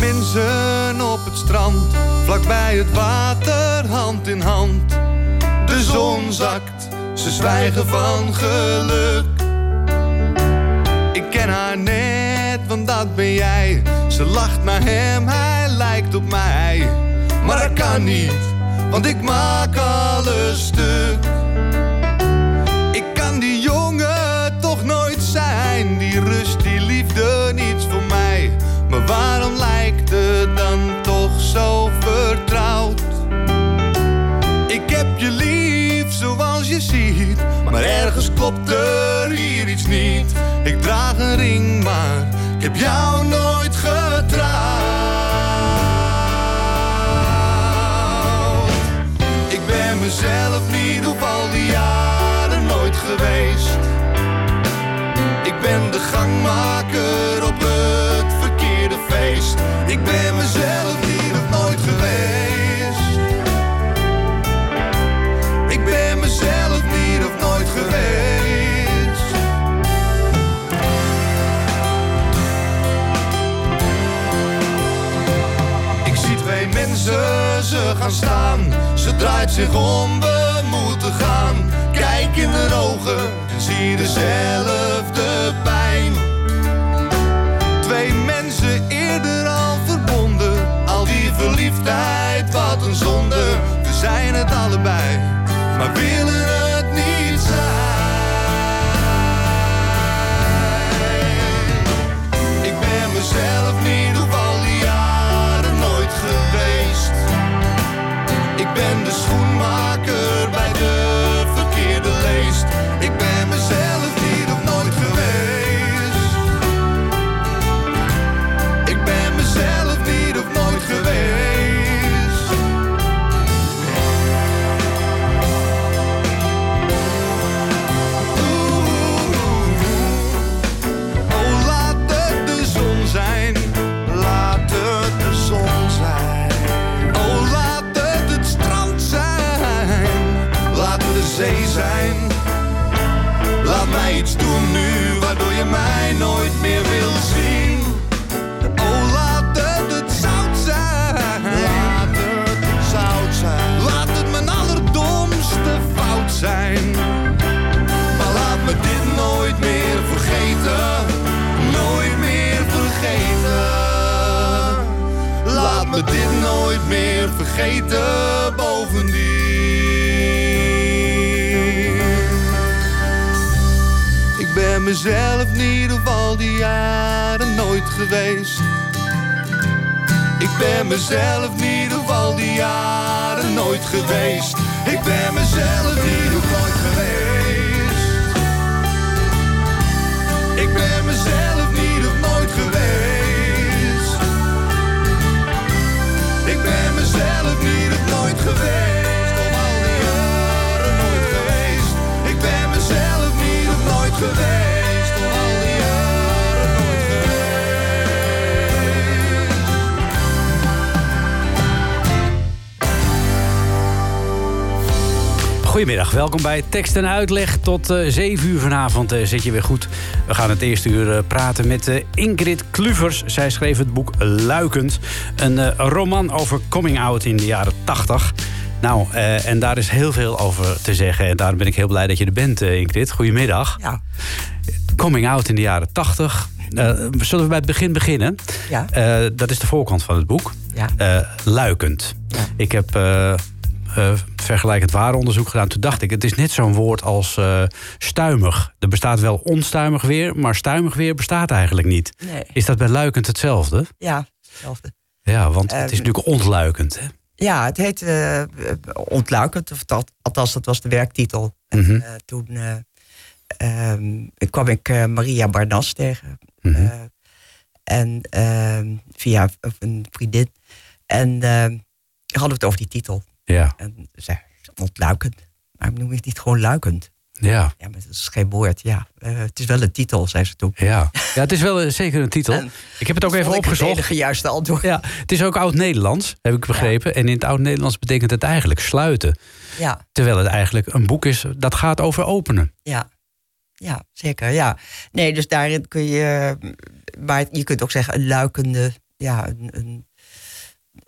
Mensen op het strand, vlakbij het water, hand in hand. De zon zakt, ze zwijgen van geluk. Ik ken haar net, want dat ben jij. Ze lacht naar hem, hij lijkt op mij. Maar dat kan niet, want ik maak alles stuk. Ik kan die jongen toch nooit zijn. Die rust, zoals je ziet. Maar ergens klopt er hier iets niet. Ik draag een ring, maar ik heb jou nooit getrouwd. Ik ben mezelf niet op al die jaren nooit geweest. Zich om, we moeten gaan. Kijk in de ogen en zie dezelfde me dit nooit meer vergeten bovendien. Ik ben mezelf niet op al die jaren nooit geweest. Ik ben mezelf niet op al die jaren nooit geweest. Ik ben mezelf niet op nooit geweest. Ik ben mezelf niet op nooit geweest. Op al die jaren geweest. Ik ben mezelf niet op nooit geweest. Goedemiddag, welkom bij Tekst en Uitleg. Tot eh 7 uur vanavond eh, zit je weer goed. We gaan het eerste uur eh, praten met Ingrid Kluvers. Zij schreef het boek Luikend. Een roman over coming out in de jaren 80. Nou, en daar is heel veel over te zeggen. En daarom ben ik heel blij dat je er bent, Ingrid. Goedemiddag. Ja. Coming out in de jaren 80. Eh, zullen we bij het begin beginnen? Ja. Dat is de voorkant van het boek. Ja. Luikend. Ik heb eh, eh, vergelijkend waaronderzoek gedaan. Toen dacht ik, het is net zo'n woord als eh, stuimig. Er bestaat wel onstuimig weer, maar stuimig weer bestaat eigenlijk niet. Nee. Is dat bij luikend hetzelfde? Ja, hetzelfde. Ja, want het is Ehm, natuurlijk ontluikend. Hè? Ja, het heet eh, ontluikend, of dat, althans dat was de werktitel. En, Mhm. toen eh, ehm, kwam ik Maria Barnas tegen. Mhm. En ehm, via een vriendin. En hadden we het over die titel. Ja, En ze ontluikend. Maar noem je het niet gewoon luikend? ja, Ja, maar dat is geen woord. Ja, Eh, het is wel een titel, zei ze toen. ja. Ja, het is wel eh, zeker een titel. En Ik heb het ook even Het opgezocht. enige juiste antwoord. Ja, het is ook oud-Nederlands, heb ik begrepen. En in het oud-Nederlands betekent het eigenlijk sluiten. Ja, Terwijl het eigenlijk een boek is dat gaat over openen. ja. Ja, zeker. Ja. Nee, dus daarin kun je. Maar je kunt ook zeggen een luikende. Ja, een. een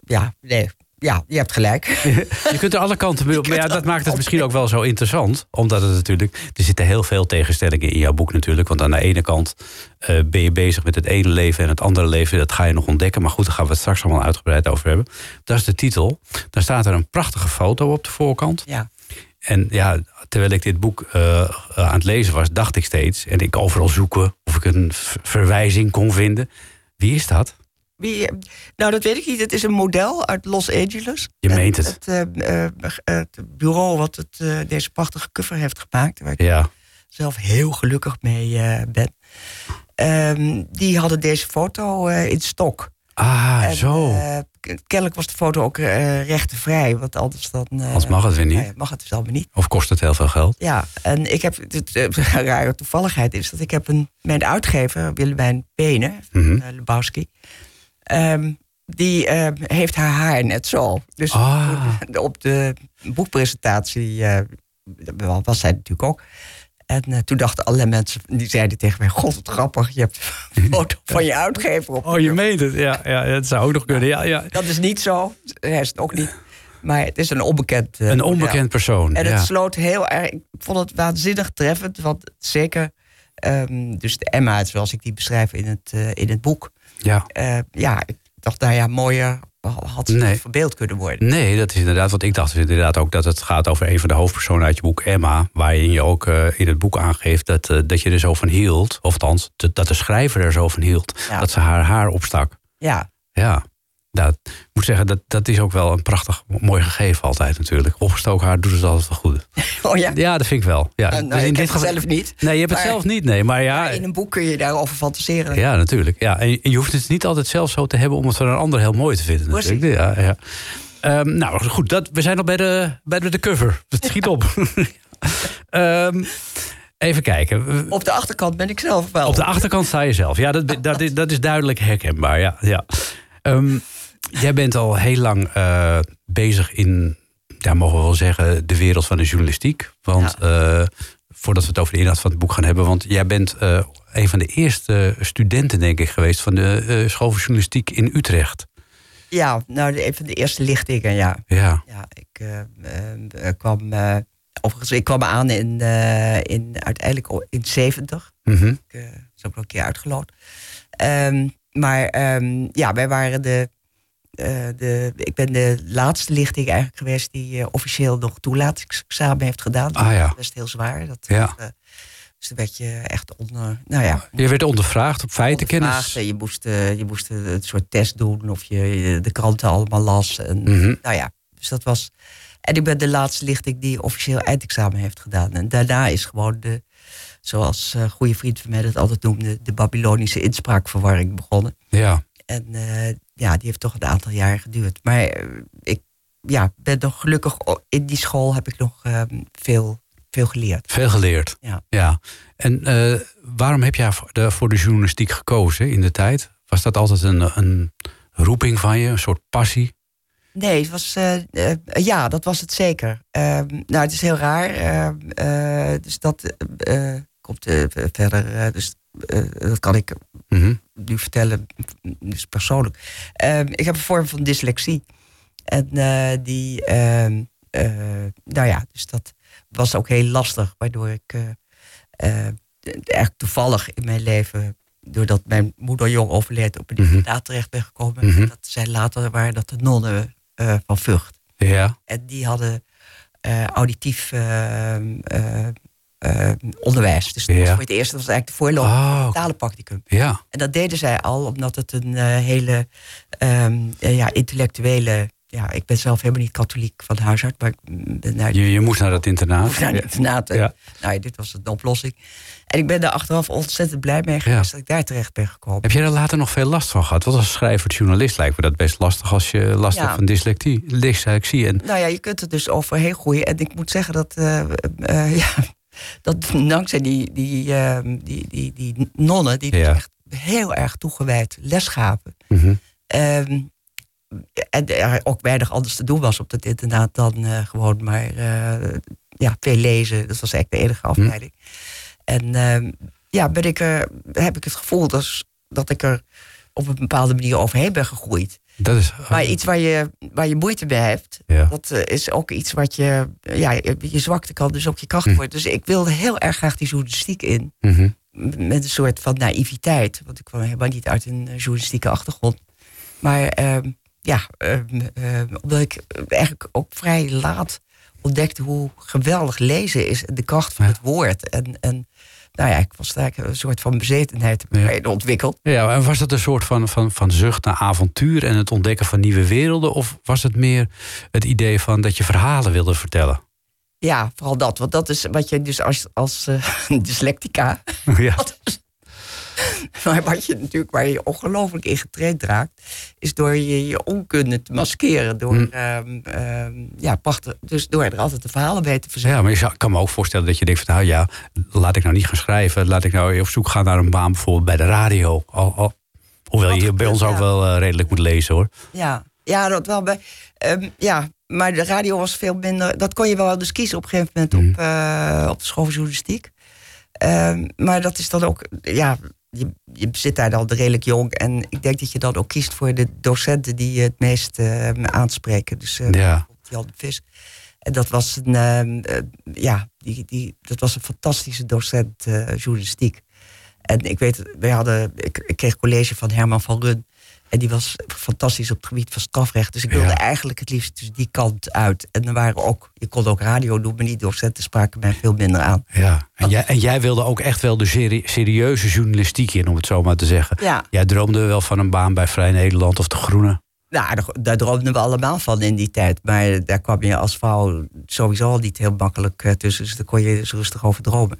ja, nee. Ja, je hebt gelijk. Je kunt er alle kanten mee op. Maar ja, dat maakt het misschien ook wel zo interessant. Omdat het natuurlijk. Er zitten heel veel tegenstellingen in jouw boek natuurlijk. Want aan de ene kant eh, ben je bezig met het ene leven en het andere leven. Dat ga je nog ontdekken. Maar goed, daar gaan we het straks allemaal uitgebreid over hebben. Dat is de titel. Daar staat er een prachtige foto op de voorkant. Ja. En ja, terwijl ik dit boek eh, aan het lezen was, dacht ik steeds. En ik overal zoeken of ik een verwijzing kon vinden. Wie is dat? Wie, eh, nou, dat weet ik niet. Het is een model uit Los Angeles. Je En meent het. Het, eh, eh, het bureau wat het, deze prachtige cover heeft gemaakt, waar ik Ja. zelf heel gelukkig mee ben. ehm, die hadden deze foto in stok. Ah, En, zo. kennelijk was de foto ook eh rechtenvrij, want anders dan. Anders mag het weer niet. mag het dus allemaal niet. Of kost het heel veel geld? Ja, en ik heb. Het, een rare toevalligheid is dat ik heb een. Mijn uitgever, Willemijn Benen, eh, Lebowski. Ehm, die eh, heeft haar haar net zo. Dus Ah. op de boekpresentatie eh, was zij natuurlijk ook. En eh, toen dachten alle mensen, die zeiden tegen mij... God, wat grappig, je hebt een foto van je uitgever op. Oh, je meent het. Ja, ja, dat zou ook nog kunnen. Ja, ja. Dat is niet zo, hij is het ook niet. Maar het is een onbekend eh, Een onbekend persoon. En ja. het sloot heel erg. Ik vond het waanzinnig treffend. Want zeker. ehm, dus de Emma, zoals ik die beschrijf in het, in het boek. Ja. eh, ja, ik dacht, nou ja, mooier had ze Nee. verbeeld kunnen worden. Nee, dat is inderdaad. Want ik dacht dus inderdaad ook dat het gaat over een van de hoofdpersonen uit je boek, Emma. Waarin je ook eh, in het boek aangeeft dat, eh, dat je er zo van hield. Of althans, dat dat de schrijver er zo van hield. Ja. Dat ze haar haar opstak. Ja, Ja. Dat, ik moet zeggen, dat, dat is ook wel een prachtig mooi gegeven altijd natuurlijk. Opgestoken haar doet het altijd wel goed. oh ja. Ja, dat vind ik wel. Ja, Nou, dus nou, in ik dit heb het zelf niet. Nee, je hebt het zelf niet, nee. Maar ja, Maar in een boek kun je daarover fantaseren. Ja, natuurlijk. Ja. En je hoeft het niet altijd zelf zo te hebben om het voor een ander heel mooi te vinden. Natuurlijk. Ja, ja. Ehm, nou goed, dat, we zijn al bij de, bij de, de cover. Het schiet op. Ehm, even kijken. Op de achterkant ben ik zelf wel. Op de achterkant sta je zelf. Ja, dat, dat, is, dat is duidelijk herkenbaar. Ja, ja. Ehm, jij bent al heel lang eh, bezig in, ja, mogen we wel zeggen, de wereld van de journalistiek. Want eh, voordat we het over de inhoud van het boek gaan hebben. Want jij bent eh, een van de eerste studenten, denk ik, geweest van de school van journalistiek in Utrecht. Ja, nou, een van de eerste lichtingen, ja. Ja. Ja, ik kwam... overigens, ik kwam aan in, in uiteindelijk in 70. Mhm. Ik eh, is ook een keer uitgeloot. Ehm, maar ehm, ja, wij waren de, de... Ik ben de laatste lichting eigenlijk geweest... die eh, officieel nog toelatingsexamen heeft gedaan. Ah, ja. Best heel zwaar. Dat, Ja. eh, dus dan werd je echt onder... Nou ja, Je werd ondervraagd op feitenkennis. Je moest, eh, je moest eh, een soort test doen... of je eh, de kranten allemaal las. En, Mhm. Nou ja, dus dat was... En ik ben de laatste lichting die officieel eindexamen heeft gedaan. En daarna is gewoon de, zoals een goede vriend van mij dat altijd noemde, de Babylonische inspraakverwarring begonnen. Ja. En eh, ja, die heeft toch een aantal jaar geduurd. Maar eh, ik ja, ben nog gelukkig in die school heb ik nog eh, veel, veel geleerd. Veel geleerd. Ja. ja. En eh, waarom heb jij voor de, voor de journalistiek gekozen in de tijd? Was dat altijd een, een roeping van je, een soort passie? Nee, het was, eh, ja, dat was het zeker. Ehm, nou, het is heel raar. ehm, eh, dus dat komt verder. dus eh, dat kan ik Mhm. nu vertellen, dus persoonlijk. Ehm, ik heb een vorm van dyslexie. En eh, die, ehm, eh, nou ja, dus dat was ook heel lastig. Waardoor ik eigenlijk toevallig in mijn leven, doordat mijn moeder jong overleed, op een inderdaad terecht ben gekomen. Mhm. Dat zij later waren dat de nonnen van Vught. Ja. En die hadden auditief eh, onderwijs. Dus dat was voor het eerst, dat was eigenlijk de voorloper Oh, talenpracticum. ja. En dat deden zij al, omdat het een eh, hele ehm, eh, ja, intellectuele ja, ik ben zelf helemaal niet katholiek van huis uit, maar Je, je moest naar het internaat. naar het internaat. Ja. Nou, ja, dit was de oplossing. En ik ben daar achteraf ontzettend blij mee geweest dat ik daar terecht ben gekomen. Heb jij daar later nog veel last van gehad? Want als schrijver, journalist lijkt me dat best lastig als je last hebt van dyslexie. dyslexie. En, Nou ja, je kunt er dus overheen groeien. En ik moet zeggen dat, ja, dat dankzij die, die, ehm, die, die, die nonnen, die dus Ja. echt heel erg toegewijd les gaven. Mhm. Ehm, en er ook weinig anders te doen was op dat internaat dan eh, gewoon maar eh, ja, veel lezen. Dat was eigenlijk de enige afleiding. En ehm, ja, ben ik er, heb ik het gevoel dat, dat ik er op een bepaalde manier overheen ben gegroeid. Dat is, Maar iets waar je, waar je moeite mee hebt, Ja. dat eh, is ook iets wat je, eh, ja, je zwakte kan dus ook je kracht Hm. worden. Dus ik wilde heel erg graag die journalistiek in. Mhm. Met een soort van naïviteit. Want ik kwam helemaal niet uit een eh, journalistieke achtergrond. Maar ehm, ja, ehm, ehm, omdat ik eigenlijk ook vrij laat ontdekte hoe geweldig lezen is. En de kracht van Ja. het woord. En, en nou ja, ik was daar een soort van bezetenheid Ja. mee ontwikkeld. Ja, en was het een soort van, van, van zucht naar avontuur en het ontdekken van nieuwe werelden? Of was het meer het idee van dat je verhalen wilde vertellen? Ja, vooral dat. Want dat is wat je dus als, als eh, dyslectica. ja. Maar wat je natuurlijk, waar je ongelooflijk in getraind raakt, is door je, je onkunde te maskeren. Door, Hm. ehm, ehm, ja, prachtig, dus door er altijd de verhalen bij te verzinnen. ja, maar ik kan me ook voorstellen dat je denkt van nou ja, laat ik nou niet gaan schrijven. Laat ik nou op zoek gaan naar een baan bijvoorbeeld bij de radio. Al, al- hoewel Had je bij ons ook wel eh, redelijk moet lezen hoor. Ja, ja dat wel bij. ehm, ja, maar de radio was veel minder. Dat kon je wel dus kiezen op een gegeven moment op, eh, op de school van journalistiek. Maar dat is dan ook, ja, je, je zit daar dan redelijk jong. En ik denk dat je dan ook kiest voor de docenten die je het meest eh, aanspreken. Dus eh, Ja. Jan de Vis. En dat was een, ehm, eh, ja, die, die, dat was een fantastische docent eh, journalistiek. En ik weet, wij hadden, ik, ik kreeg college van Herman van Run. En die was fantastisch op het gebied van strafrecht. Dus ik wilde Ja. eigenlijk het liefst dus die kant uit. En er waren ook, je kon ook radio doen, maar die docenten spraken mij veel minder aan. Ja. En, jij, en jij wilde ook echt wel de serie- serieuze journalistiek in, om het zo maar te zeggen. Ja, Jij droomde wel van een baan bij Vrij Nederland of De Groene. nou, daar, daar droomden we allemaal van in die tijd. Maar daar kwam je als vrouw sowieso al niet heel makkelijk eh, tussen. Dus daar kon je dus rustig over dromen.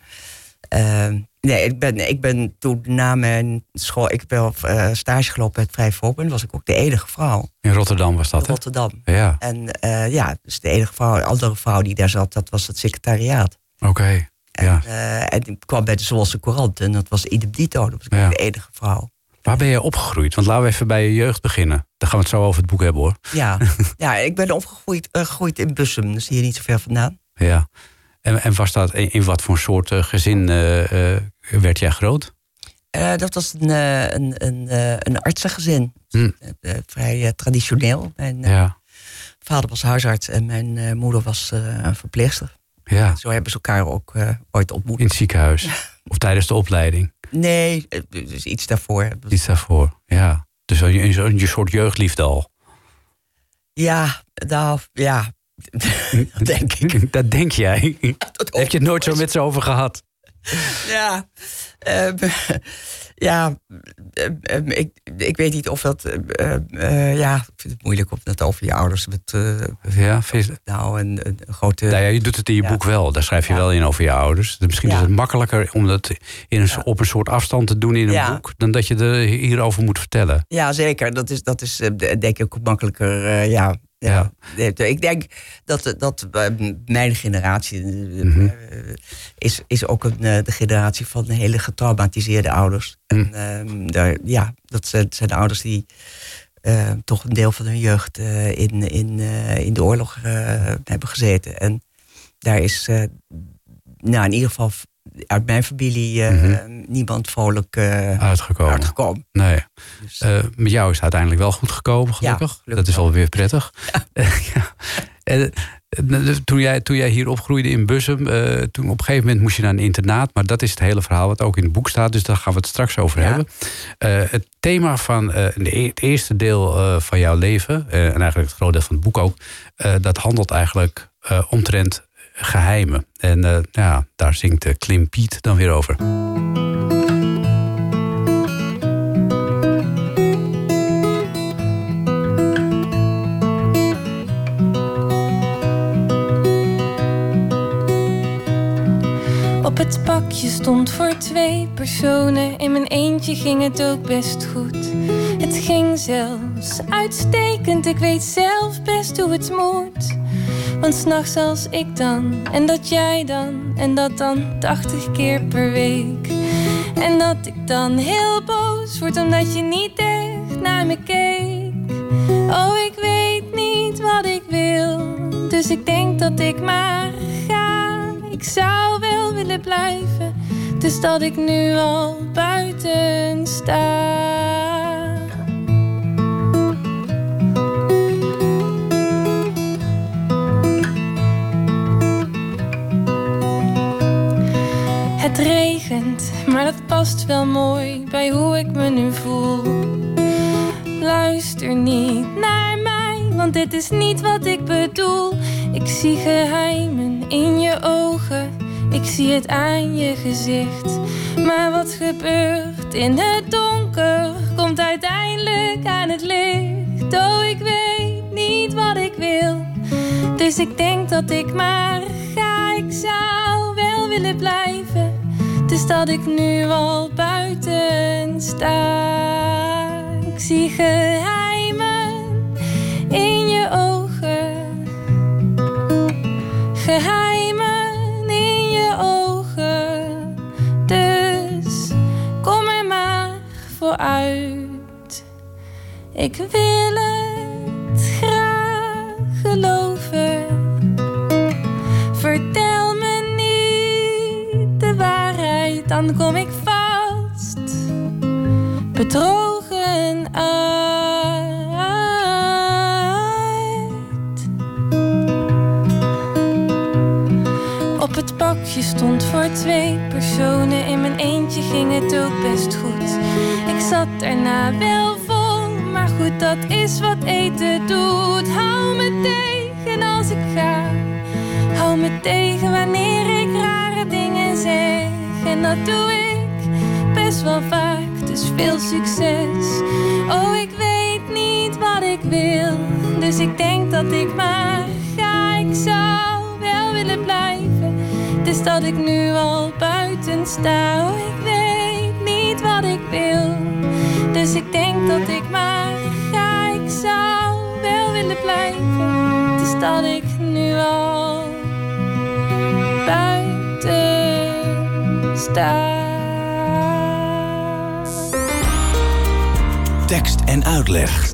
Ehm, nee, ik ben, ik ben toen na mijn school... Ik ben op eh, stage gelopen bij het Vrij Voorbeeld. was ik ook de enige vrouw In Rotterdam was in dat, hè? Rotterdam. Ja, En eh, ja, dus de enige vrouw, andere vrouw die daar zat, dat was het secretariaat. oké. Ja. Eh, en ik kwam bij de Zwolse Courant en dat was idem dito. Dat was ik Ja. de enige vrouw. Waar ben je opgegroeid? Want laten we even bij je jeugd beginnen. Dan gaan we het zo over het boek hebben, hoor. Ja, ja ik ben opgegroeid gegroeid in Bussum, dus hier niet zo ver vandaan. Ja. En, en was dat in, in wat voor soort gezin werd jij groot? Eh, dat was een, eh, een, een, eh, een artsengezin. Hm. Vrij traditioneel. Mijn Ja. vader was huisarts en mijn moeder was een verpleegster. ja. Zo hebben ze elkaar ook ooit ontmoet. In het ziekenhuis. Of tijdens de opleiding. Nee, dus iets daarvoor. Iets daarvoor. Ja. Dus een, een, een soort jeugdliefde al. Ja, nou, ja. dat denk ik. Dat denk jij. Dat Heb je het nooit zo met ze over gehad? Ja, ehm, ja ehm, ik, ik weet niet of dat. ehm, eh, ja, ik vind het moeilijk om dat over je ouders. Met, eh, Ja, vind je- nou, een, een grote. Nou ja, je doet het in je Ja. boek wel. Daar schrijf je Ja. wel in over je ouders. Dus misschien Ja. is het makkelijker om dat in een, op een soort afstand te doen in een boek... dan dat je er hierover moet vertellen. Ja, zeker. Dat is, dat is eh, denk ik ook makkelijker. eh, ja. Ja. Ik denk dat, dat eh, mijn generatie eh, Mhm. eh, is, is ook een, eh, de generatie van hele getraumatiseerde ouders. Mhm. En, ehm, daar, ja, dat zijn, zijn de ouders die eh, toch een deel van hun jeugd eh, in, in, eh, in de oorlog eh, hebben gezeten. En daar is, eh, nou in ieder geval uit mijn familie, eh, Mhm. niemand vrolijk eh, Uitgekomen. uitgekomen. Nee. Dus, Eh, met jou is het uiteindelijk wel goed gekomen, gelukkig. gelukkig dat is wel. wel weer prettig. Ja. En, eh, toen, jij, toen jij hier opgroeide in Bussum, eh, toen op een gegeven moment moest je naar een internaat. Maar dat is het hele verhaal wat ook in het boek staat. Dus daar gaan we het straks over hebben. Eh, het thema van eh, de e- het eerste deel eh, van jouw leven, eh, en eigenlijk het grote deel van het boek ook, eh, dat handelt eigenlijk eh, omtrent geheimen. En eh, nou ja, daar zingt de Klim Piet dan weer over. Op het pakje stond voor twee personen. In mijn eentje ging het ook best goed. Het ging zelfs uitstekend. Ik weet zelf best hoe het moet. Want s'nachts als ik dan, en dat jij dan, en dat dan 80 keer per week. En dat ik dan heel boos word omdat je niet echt naar me keek. Oh, ik weet niet wat ik wil, dus ik denk dat ik maar ga. Ik zou wel willen blijven, dus dat ik nu al buiten sta. Past wel mooi bij hoe ik me nu voel. Luister niet naar mij, want dit is niet wat ik bedoel. Ik zie geheimen in je ogen, ik zie het aan je gezicht. Maar wat gebeurt in het donker, komt uiteindelijk aan het licht. Oh, ik weet niet wat ik wil, dus ik denk dat ik maar ga. Ik zou wel willen blijven, dus dat ik nu al buiten sta. Ik zie geheimen in je ogen. Geheimen in je ogen. Dus kom er maar vooruit. Ik wil het dan kom ik vast. Bedrogen uit. Op het bakje stond voor twee personen. In mijn eentje ging het ook best goed. Ik zat erna wel vol, maar goed, dat is wat eten doet. Hou me tegen als ik ga. Hou me tegen wanneer En dat doe ik best wel vaak, dus veel succes. Oh, ik weet niet wat ik wil, dus ik denk dat ik maar ga. Ik zou wel willen blijven, dus dat ik nu al buiten sta. Oh, ik weet niet wat ik wil, dus ik denk dat ik maar ga. Ik zou wel willen blijven, dus dat ik nu al Tekst en uitleg.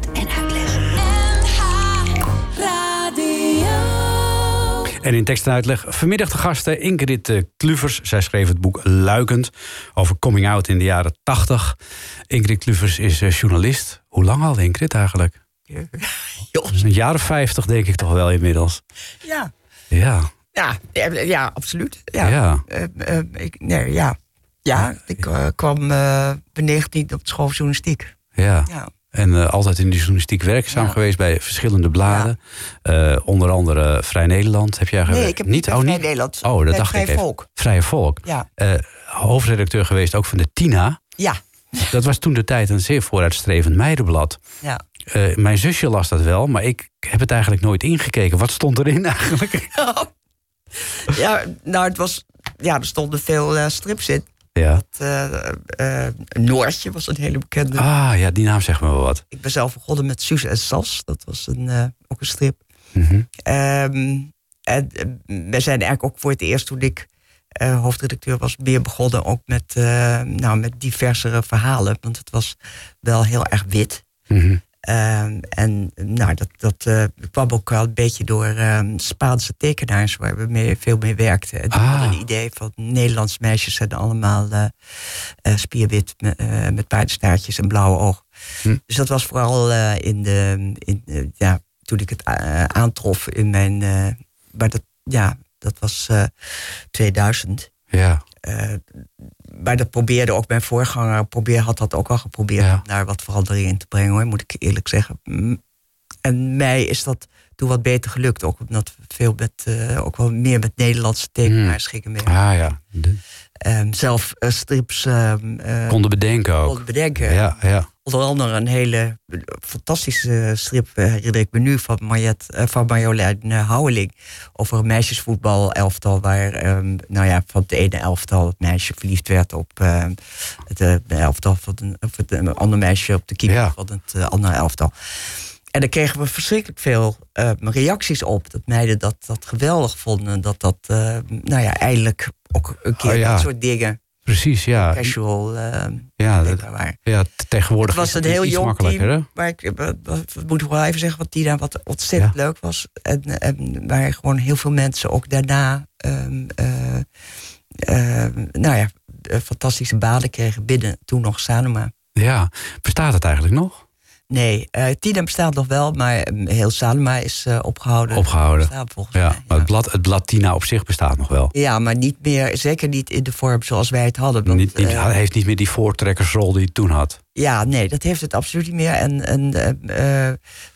En in tekst en uitleg vanmiddag de gasten Ingrid eh, Kluvers. Zij schreef het boek Luikend over coming out in de jaren 80. Ingrid Kluvers is eh, journalist. Hoe lang al, Ingrid, eigenlijk? Jos. Een jaar of 50 denk ik toch wel inmiddels. Ja. Ja, Ja, ja, ja, absoluut. Ja. Ja. Eh, eh, ik, nee, ja. ja, ik eh, kwam bij 19 op de school journalistiek. ja. Ja. En eh, altijd in de journalistiek werkzaam Ja. geweest bij verschillende bladen. Eh, onder andere Vrij Nederland heb jij Nee, gewerkt. ik heb niet oh, Vrij Nederland. Oh, dat dacht Vrij ik even. Volk. Vrije Volk. Ja. Eh, hoofdredacteur geweest ook van de Tina. Ja. Dat was toen de tijd een zeer vooruitstrevend meidenblad. Ja. Eh, mijn zusje las dat wel, maar ik heb het eigenlijk nooit ingekeken. Wat stond erin eigenlijk? ja, nou, het was. Ja, er stonden veel eh, strips in. Ja. Eh, eh, Noortje was een hele bekende. Ah, ja, die naam zegt me wel wat. Ik ben zelf begonnen met Suze en Sas. Dat was een, ook een strip. Mhm. Ehm, en we zijn eigenlijk ook voor het eerst toen ik hoofdredacteur was, meer begonnen ook met, nou, met diversere verhalen. Want het was wel heel erg wit. Mhm. Ehm, en nou, dat, dat eh, kwam ook wel een beetje door ehm, Spaanse tekenaars waar we mee, veel mee werkten. En die Ah. hadden een idee van Nederlands meisjes zijn allemaal eh, eh, spierwit met, met paardenstaartjes en blauwe ogen. Hm. Dus dat was vooral in de, in, ja, toen ik het aantrof in mijn. maar dat, ja, dat was eh, 2000. Ja. Eh, maar dat probeerde ook mijn voorganger, probeer, had dat ook al geprobeerd Ja. om daar wat verandering in te brengen hoor, moet ik eerlijk zeggen. En mij is dat wat beter gelukt. Ook omdat we veel met, eh, ook wel meer met Nederlandse tekenaars gingen mee. Ah ja, de- Ehm, zelf eh, strips ehm, eh, konden bedenken ook. konden bedenken. Ja, ja. Onder andere een hele fantastische strip herinner ik me nu van, Mariet, van Marjolein Houweling. Over een meisjesvoetbal elftal waar ehm, nou ja, van het ene elftal het meisje verliefd werd op het elftal van een, of het, een ander meisje op de keeper Ja. van het andere elftal. En daar kregen we verschrikkelijk veel eh, reacties op. Dat meiden dat, dat geweldig vonden. Dat dat, eh, nou ja, eindelijk ook een keer Oh ja. dat soort dingen Precies, ja. casual eh Ja, dat, ja tegenwoordig Het was een heel jong makkelijker, hè? team. Maar ik, moet wel even zeggen wat Tina wat ontzettend leuk was. En, en waar gewoon heel veel mensen ook daarna ehm, eh, ehm, nou ja, fantastische banen kregen binnen toen nog Sanoma. Ja, bestaat het eigenlijk nog? Nee, eh Tina bestaat nog wel, maar eh, heel Sanoma is eh, opgehouden. Opgehouden. Bestaat volgens Ja, mij, maar het blad, het blad Tina op zich bestaat nog wel. Ja, maar niet meer, zeker niet in de vorm zoals wij het hadden. want, niet, niet, hij heeft niet meer die voortrekkersrol die hij toen had. Ja, nee, dat heeft het absoluut niet meer. En, en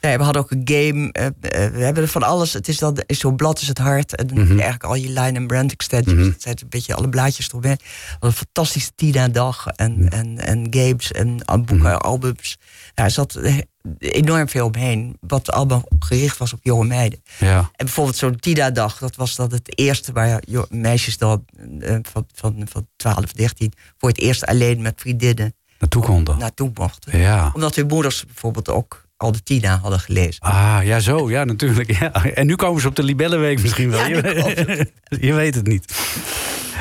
nee, we hadden ook een game. we hebben er van alles. Het is dan is zo'n blad is het hart. En je eigenlijk al je line en brand extensions. Mhm. Dat zijn een beetje alle blaadjes eromheen. We hadden Een fantastische Tina-dag. En, en, en games en boeken, albums. Ja, er zat eh, enorm veel omheen. Wat allemaal gericht was op jonge meiden. Ja, En bijvoorbeeld zo'n Tina-dag, dat was dan het eerste waar meisjes dan eh, van, van, van 12, 13 voor het eerst alleen met vriendinnen naartoe konden. naartoe mochten. Ja. Omdat hun moeders bijvoorbeeld ook al de Tina hadden gelezen. Ah, ja, zo, ja, natuurlijk. Ja. En nu komen ze op de Libellenweek misschien wel. Ja, je, nu weet, je weet het niet.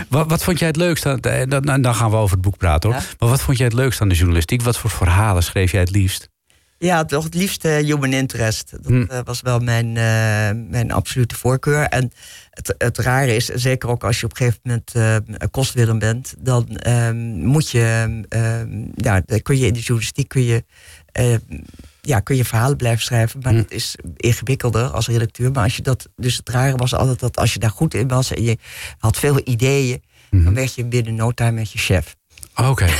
Wat, wat vond jij het leukst aan... eh, Dan, dan- gaan we over het boek praten, hoor. Ja. Maar wat vond jij het leukst aan de journalistiek? Wat voor verhalen schreef jij het liefst? Ja, toch het liefste human interest. Dat Hm. eh, was wel mijn, eh, mijn absolute voorkeur. En het, het rare is, zeker ook als je op een gegeven moment kostwinner bent, dan ehm, moet je, ehm, ja, kun je in de journalistiek kun je, eh, ja, kun je verhalen blijven schrijven. Maar Hm. dat is ingewikkelder als redacteur. Maar als je dat, dus het rare was altijd dat als je daar goed in was en je had veel ideeën, dan werd je binnen no time met je chef. Oké.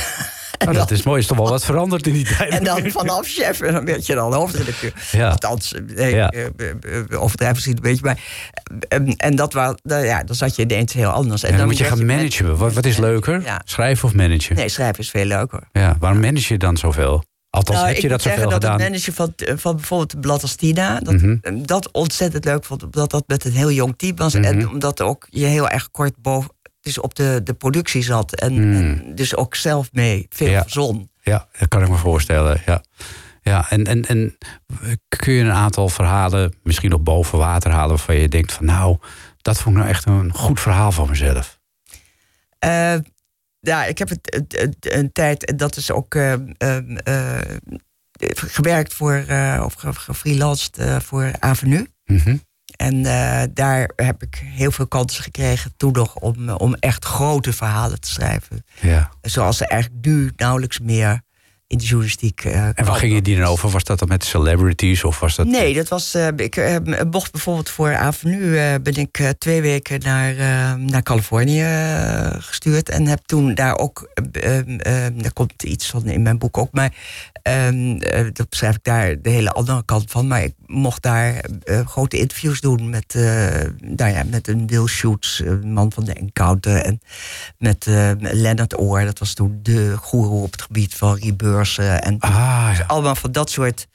Oh, dat is mooi. Is toch wel wat veranderd in die tijd. En dan vanaf chef, en dan werd je dan hoofdredacteur. Ja. Althans, nee, Ja. eh, eh, eh, overdrijven misschien een beetje. Maar, eh, en dat was, nou ja, dan zat je ineens heel anders. En dan moet je gaan managen. Wat, wat is leuker? Ja. Schrijven of managen? Nee, schrijven is veel leuker. Ja, waarom manage je dan zoveel? Althans, Nou, heb je ik dat zoveel zeggen dat gedaan? het managen van, van bijvoorbeeld het blad als Tina... dat, Mhm. dat ontzettend leuk vond, omdat dat met een heel jong team was. Mhm. En omdat ook je heel erg kort boven... dus op de, de productie zat. En, Mhm. en dus ook zelf mee veel Ja. verzon. Ja, dat kan ik me voorstellen. Ja, ja en, en, en kun je een aantal verhalen misschien nog boven water halen... waarvan je denkt van nou, dat vond ik nou echt een goed verhaal van mezelf. Eh, ja, ik heb het, een tijd, en dat is ook ehm, eh, gewerkt voor, eh, of ge- gefreelanced eh, voor Avenue. Mhm. En daar heb ik heel veel kansen gekregen toen nog om, om echt grote verhalen te schrijven. Ja. Zoals ze eigenlijk nu nauwelijks meer in de journalistiek. eh, En waar je die dan over? Was dat dan met celebrities of was dat... Nee, dat was. eh, ik eh, mocht bijvoorbeeld voor Avenue eh, ben ik eh, twee weken naar, eh, naar Californië eh, gestuurd. En heb toen daar ook. eh, eh, eh, daar komt iets van in mijn boek ook. Maar ehm, eh, dat beschrijf ik daar de hele andere kant van. Maar ik mocht daar eh, grote interviews doen met, eh, nou ja, met een Will Shoots, een man van de Encounter. En met eh, Leonard Oor, dat was toen de goeroe op het gebied van rebeursen. En Ah, ja. allemaal van dat soort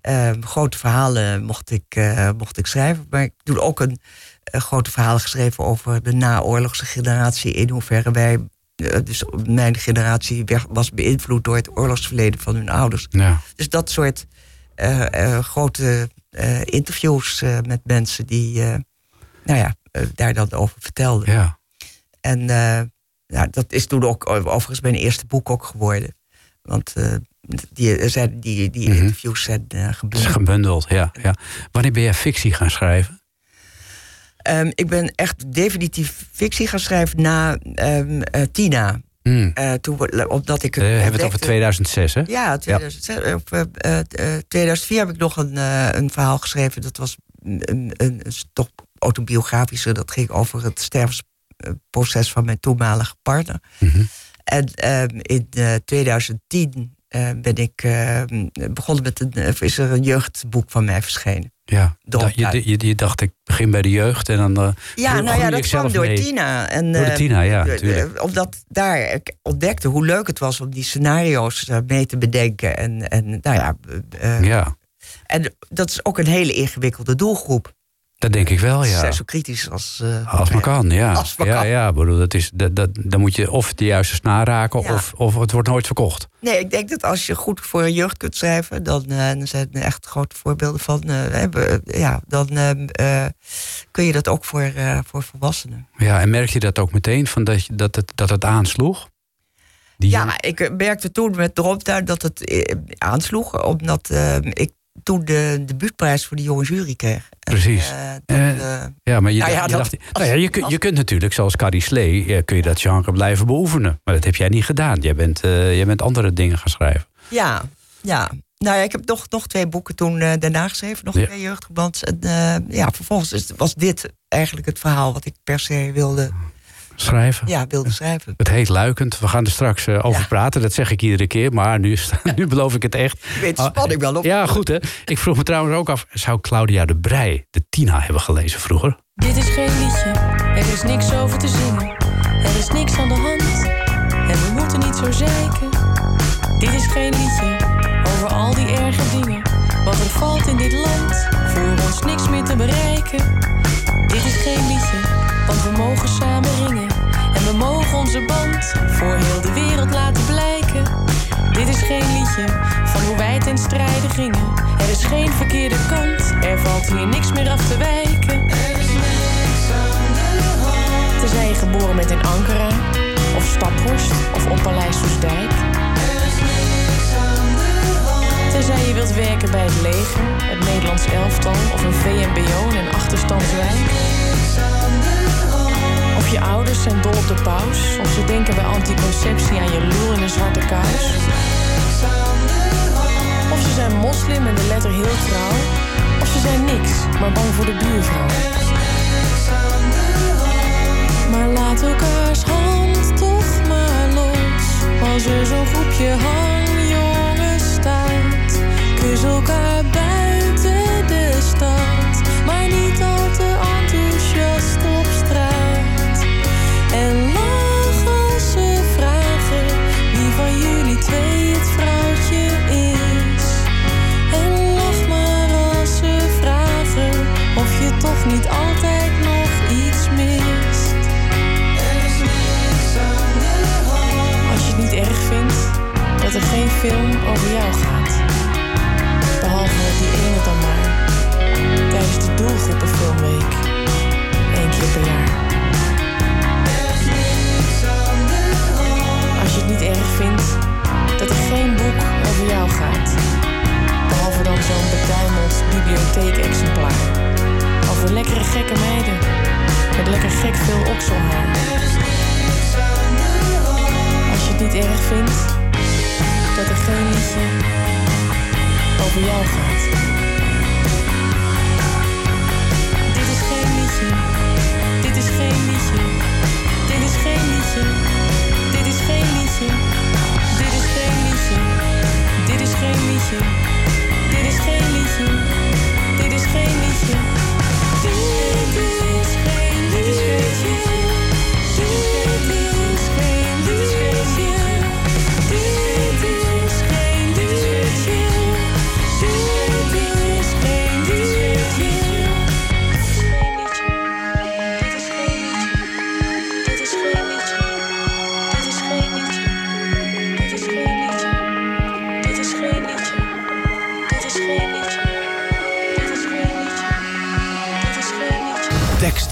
eh, grote verhalen mocht ik, eh, mocht ik schrijven. Maar ik heb toen ook een eh, grote verhaal geschreven over de naoorlogse generatie. In hoeverre wij, eh, dus mijn generatie, weg- was beïnvloed door het oorlogsverleden van hun ouders. ja. Dus dat soort eh, eh, grote eh, interviews eh, met mensen die eh, nou ja, eh, daar dan over vertelden. ja. En eh, dat is toen ook overigens mijn eerste boek ook geworden. Want eh, die, zijn, die, die Mhm. interviews zijn eh Het is gebundeld. gebundeld, ja, ja. Wanneer ben jij fictie gaan schrijven? Ehm, ik ben echt definitief fictie gaan schrijven na ehm, eh, Tina. Eh, toen, omdat ik Eh, hebben het over ontdekte- 2006, hè? Ja, 2006, of, eh, eh, eh, 2004 heb ik nog een, een verhaal geschreven. Dat was een, een, toch autobiografische. Dat ging over het sterfsproces van mijn toenmalige partner. Mhm. En ehm, in eh, 2010 eh, ben ik eh, begonnen met een, of is er een jeugdboek van mij verschenen. Ja, Door Da- je, je, je dacht, ik begin bij de jeugd en dan... eh, Ja, nou ja, dat kwam door mee. Tina. En, Door eh, Tina, ja, eh, natuurlijk. eh, Omdat daar ik ontdekte hoe leuk het was om die scenario's eh, mee te bedenken. En, en nou ja, eh, eh, Ja, en dat is ook een hele ingewikkelde doelgroep. Dat denk ik wel, Ze ja. zijn zo kritisch als... eh, Als maar kan, ja. Als maar ja, kan. ja, bedoel, dat is, dat, dat, dan moet je of de juiste snaar raken Ja. of, of het wordt nooit verkocht. Nee, ik denk dat als je goed voor een jeugd kunt schrijven, dan eh, er zijn er echt grote voorbeelden van. hebben, ja, dan kun je dat ook voor, voor volwassenen. Ja, en merk je dat ook meteen, van dat, je, dat, het, dat het aansloeg? Die Ja, ik merkte toen met Droomtuin dat het aansloeg, omdat ik toen de debuutprijs voor de jonge jury kreeg. Precies. eh, Eh, eh, Ja, maar je, Nou ja, je dat- dacht, nou ja, je, kunt, je kunt natuurlijk, zoals Carrie Slee, kun je dat genre blijven beoefenen. Maar dat heb jij niet gedaan. Jij bent, jij bent andere dingen gaan schrijven. ja, ja. Nou ja, ik heb nog, nog twee boeken toen daarna geschreven, nog twee jeugdromans. En ja, vervolgens was dit eigenlijk het verhaal wat ik per se wilde, Schrijven. ja, wilde schrijven. Het heet luikend. We gaan er straks eh, over Ja. praten. Dat zeg ik iedere keer. Maar nu, nu beloof ik het echt. Ik weet spanning wel op. Ja, goed hè. Ik vroeg me trouwens ook af. Zou Claudia de Brij de Tina hebben gelezen vroeger? Dit is geen liedje, er is niks over te zingen. Er is niks aan de hand en we moeten niet zo zeiken. Dit is geen liedje over al die erge dingen. Wat er valt in dit land, voor ons niks meer te bereiken. Dit is geen liedje, want we mogen samen ringen. En we mogen onze band voor heel de wereld laten blijken. Dit is geen liedje van hoe wij ten strijde gingen. Er is geen verkeerde kant, er valt hier niks meer af te wijken. Tenzij je geboren bent in Ankara, of Staphorst, of op Paleis Soesdijk. Tenzij je wilt werken bij het leger, het Nederlands elftal of een VMBO in een achterstandswijk. Of je ouders zijn dol op de paus, of ze denken bij anticonceptie aan je lul in een zwarte kous. Of ze zijn moslim en de letter heel trouw, of ze zijn niks, maar bang voor de buurvrouw. Maar laat elkaars hand toch maar los. Als er zo'n groepje hangjongens staat. Kus elkaar buiten de stad. Maar niet al te enthousiast doelgroepenfilmweek. Eén keer per jaar. Vindt dat er geen boek over jou gaat. Behalve dan zo'n betuimeld bibliotheekexemplaar. Over lekkere gekke meiden. Met lekker gek veel okselhaar. Als je het niet erg vindt dat er geen liedje over jou gaat. Dit is geen liedje. Dit is geen liedje. Dit is geen liedje. Dit is geen liedje. Geen liedje. Dit is geen liedje. Dit is geen liedje.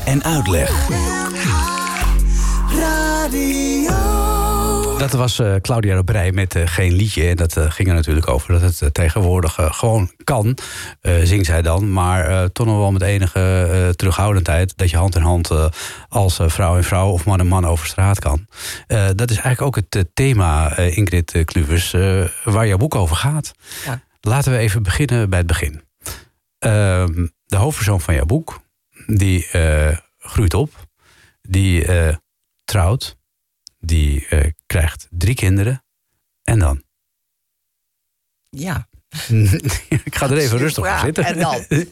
En uitleg. Dat was eh, Claudia de Brij met eh, Geen Liedje. En dat eh, ging er natuurlijk over dat het tegenwoordig gewoon kan, eh, zingt zij dan. Maar eh, toch nog wel met enige eh, terughoudendheid... dat je hand in hand eh, als eh, vrouw en vrouw of man en man over straat kan. Eh, dat is eigenlijk ook het thema, eh, Ingrid Kluvers, eh, waar jouw boek over gaat. Ja. Laten we even beginnen bij het begin. Ehm, de hoofdpersoon van jouw boek, die eh, groeit op, die eh, trouwt, die eh, krijgt drie kinderen. En dan? Ja. ik ga er even rustig op Ja, zitten. En dan,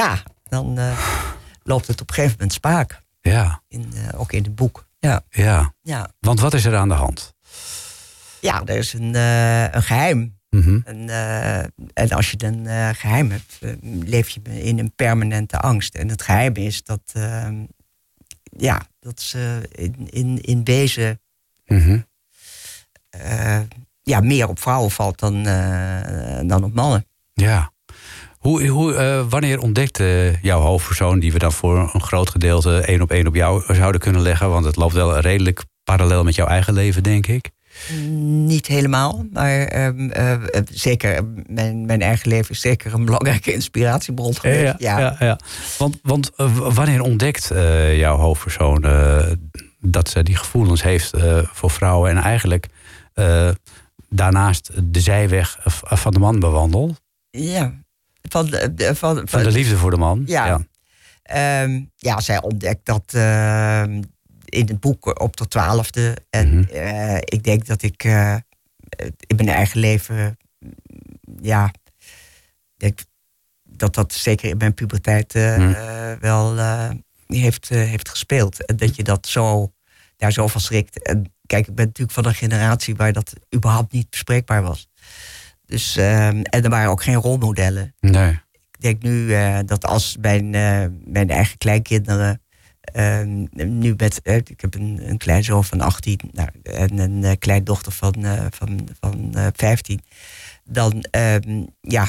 ja, dan loopt het op een gegeven moment spaak. Ja, In, ook in het boek. Ja, ja. ja. Want wat is er aan de hand? ja er is een, een geheim. Mhm. En, eh, en als je een eh, geheim hebt, eh, leef je in een permanente angst. En het geheim is dat, eh, ja, dat ze in, in, in wezen Mhm. ja, meer op vrouwen valt dan, dan op mannen. Ja. Hoe, hoe, wanneer ontdekte jouw hoofdpersoon, die we dan voor een groot gedeelte één op één op jou zouden kunnen leggen? Want het loopt wel redelijk parallel met jouw eigen leven, denk ik. Niet helemaal, maar ehm, eh, eh, zeker, mijn, mijn eigen leven is zeker een belangrijke inspiratiebron geweest. Ja, ja, ja. Want, want eh, wanneer ontdekt jouw hoofdpersoon dat ze die gevoelens heeft voor vrouwen en eigenlijk daarnaast de zijweg van de man bewandelt? ja. Van, de- de- van, Van de liefde voor de man? Ja. Ehm, ja, zij ontdekt dat ehm, in het boek op de twaalfde. En Mhm. eh, ik denk dat ik eh, in mijn eigen leven, mm, ja, denk dat dat zeker in mijn puberteit eh, Mhm. wel heeft, heeft gespeeld. En dat je dat zo, daar zo van schrikt. En kijk, ik ben natuurlijk van een generatie waar dat überhaupt niet bespreekbaar was. Dus, ehm, en er waren ook geen rolmodellen Nee. ik denk nu dat als mijn, mijn eigen kleinkinderen. Eh, nu met, eh, ik heb een, een kleinzoon van 18 nou, en een eh, kleindochter van, eh, van, van eh, 15. Dan, ehm, ja,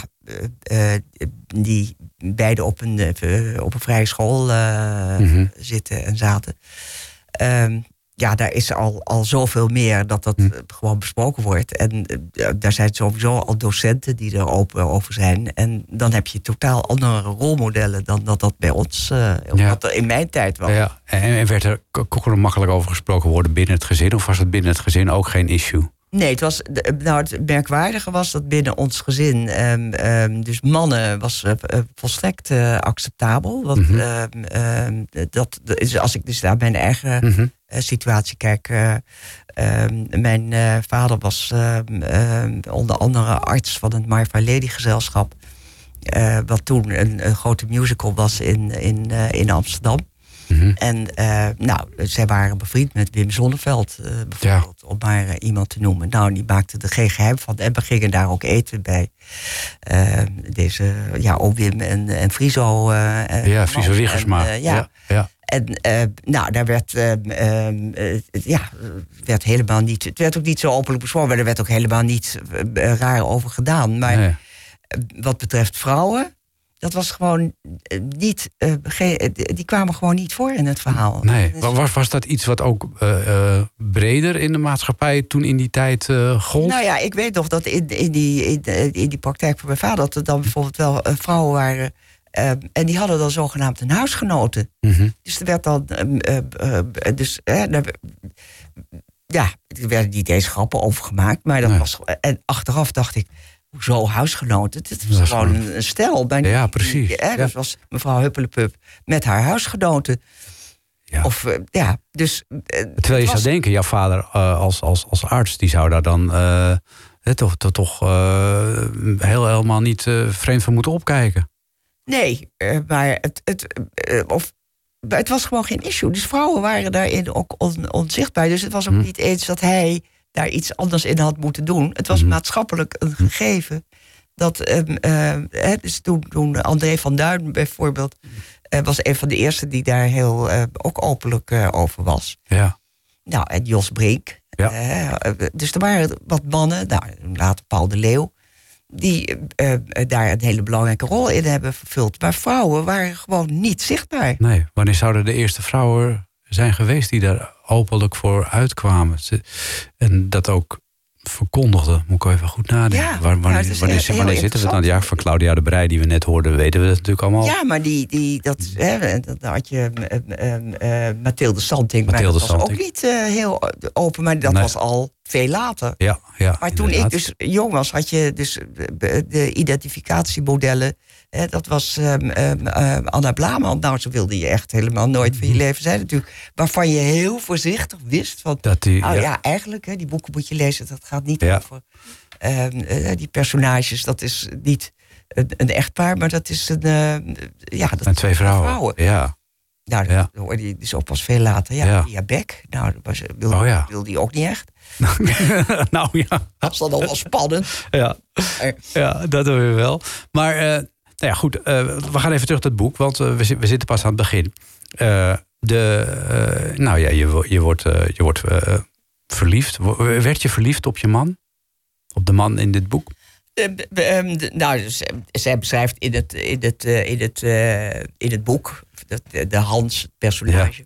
die beide op een, op een vrije school Mhm. zitten en zaten. Ehm, ja, daar is al, al zoveel meer dat dat Hm. eh, gewoon besproken wordt. En eh, daar zijn sowieso al docenten die er open over zijn. En dan heb je totaal andere rolmodellen dan dat dat bij ons, eh Ja. wat er in mijn tijd was. Ja. En, en werd er kon er makkelijk over gesproken worden binnen het gezin? Of was het binnen het gezin ook geen issue? Nee, het, was, nou, het merkwaardige was dat binnen ons gezin, ehm, ehm, dus mannen, was volstrekt acceptabel. Want Mhm. ehm, dat, is, als ik dus naar mijn eigen Mhm. Situatie kijk. eh, ehm, mijn eh, vader was ehm, ehm, onder andere arts van het Fair Lady gezelschap. eh, wat toen een, een grote musical was in, in, eh, in Amsterdam. Mhm. En eh, nou, zij waren bevriend met Wim Zonneveld, eh, bijvoorbeeld, om maar eh, iemand te noemen. Nou, die maakte er geen geheim van. En we gingen daar ook eten bij eh, deze, ja, oom Wim en, en Friso. eh, eh, Ja. Friso eh, ja. ja. ja. En eh, nou, daar werd, ehm, ehm, eh, ja, werd helemaal niet. Het werd ook niet zo openlijk besproken, maar er werd ook helemaal niet eh, raar over gedaan. Maar Nee. eh, wat betreft vrouwen, dat was gewoon eh, niet. eh, eh, die kwamen gewoon niet voor in het verhaal. Nee, Dus- Wa- was, was dat iets wat ook eh, eh, breder in de maatschappij toen in die tijd eh gold? Nou ja, ik weet nog dat in, in, die, in, in die praktijk van mijn vader... dat er dan bijvoorbeeld wel eh, vrouwen waren... eh, en die hadden dan zogenaamd een huisgenoten. Mhm. Dus er werd dan. ehm, eh, eh, dus, ja, er werden niet eens grappen over gemaakt. Maar dat Nee. was. En achteraf dacht ik. Hoezo huisgenoten? Dat was is gewoon een, een stel. Maar Ja, precies. die- Ja. Dat was mevrouw Huppelepup met haar huisgenoten. Ja. Of eh, ja, dus. eh, Terwijl je zou was- denken, jouw vader eh, als, als, als arts, die zou daar dan toch, toch, heel, helemaal niet vreemd van moeten opkijken. Nee, eh, maar het, het, eh, of, het was gewoon geen issue. Dus vrouwen waren daarin ook on- onzichtbaar. Dus het was ook Hm. niet eens dat hij daar iets anders in had moeten doen. Het was Mhm. maatschappelijk een gegeven. Dat, ehm, hè, dus toen, toen André van Duin bijvoorbeeld... eh, was een van de eerste die daar heel eh, ook openlijk eh, over was. Ja. Nou, en Jos Brink. Ja. Eh, dus er waren wat mannen, nou, later Paul de Leeuw... die eh, eh, daar een hele belangrijke rol in hebben vervuld. Maar vrouwen waren gewoon niet zichtbaar. Nee, wanneer zouden de eerste vrouwen zijn geweest die daar openlijk voor uitkwamen? En dat ook verkondigden, moet ik even goed nadenken. Ja, Waar- ja, wanneer het is wanneer, heel zitten we dan? Ja, van Claudia de Brij, die we net hoorden, weten we dat natuurlijk allemaal. Ja, maar die, die, dat, hè, dat had je eh, eh, Mathilde Santing. Mathilde maar dat was ook niet heel open, maar dat Nee. was al veel later. Ja, ja. Maar toen inderdaad. ik dus jong was, had je dus de identificatiemodellen. Hè, dat was ehm, ehm, ehm, Anna Blaman. Nou, zo wilde je echt helemaal nooit van je leven zijn natuurlijk. Waarvan je heel voorzichtig wist van... Mhm. Dat die, nou ja. ja, eigenlijk, hè, die boeken moet je lezen. Dat gaat niet Ja. over ehm, eh, die personages. Dat is niet een, een echtpaar, maar dat is een... eh, ja, dat En twee vrouwen. Ja. Nou, Ja. dat hoorde je dus ook pas veel later. Ja, Ja. Beck. Nou, dat was, wilde, Oh ja. wilde die ook niet echt. nou ja. Dat is dan al wel spannend. Ja. Eh. ja, dat doen we wel. Maar eh, nou ja, goed, eh, we gaan even terug naar het boek, want eh, we, zi- we zitten pas aan het begin. Eh, de, nou ja, je, je wordt, je wordt verliefd. Werd je verliefd op je man? Op de man in dit boek? Eh, ehm, nou, dus, zij beschrijft in het, in het, in het, in het boek, de, de Hans, het personage,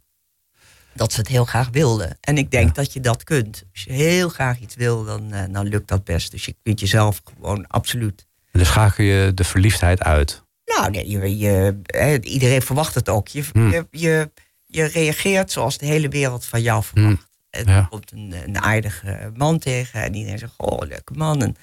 dat ze het heel graag wilde. En ik denk Ja. dat je dat kunt. Als je heel graag iets wil, dan, dan lukt dat best. Dus je kunt jezelf gewoon absoluut. En dan schakel je de verliefdheid uit. Nou, nee, je, je, iedereen verwacht het ook. Je, Hmm. je, je, je reageert zoals de hele wereld van jou verwacht. En Ja. er komt een, een aardige man tegen en iedereen zegt, oh, leuke man. En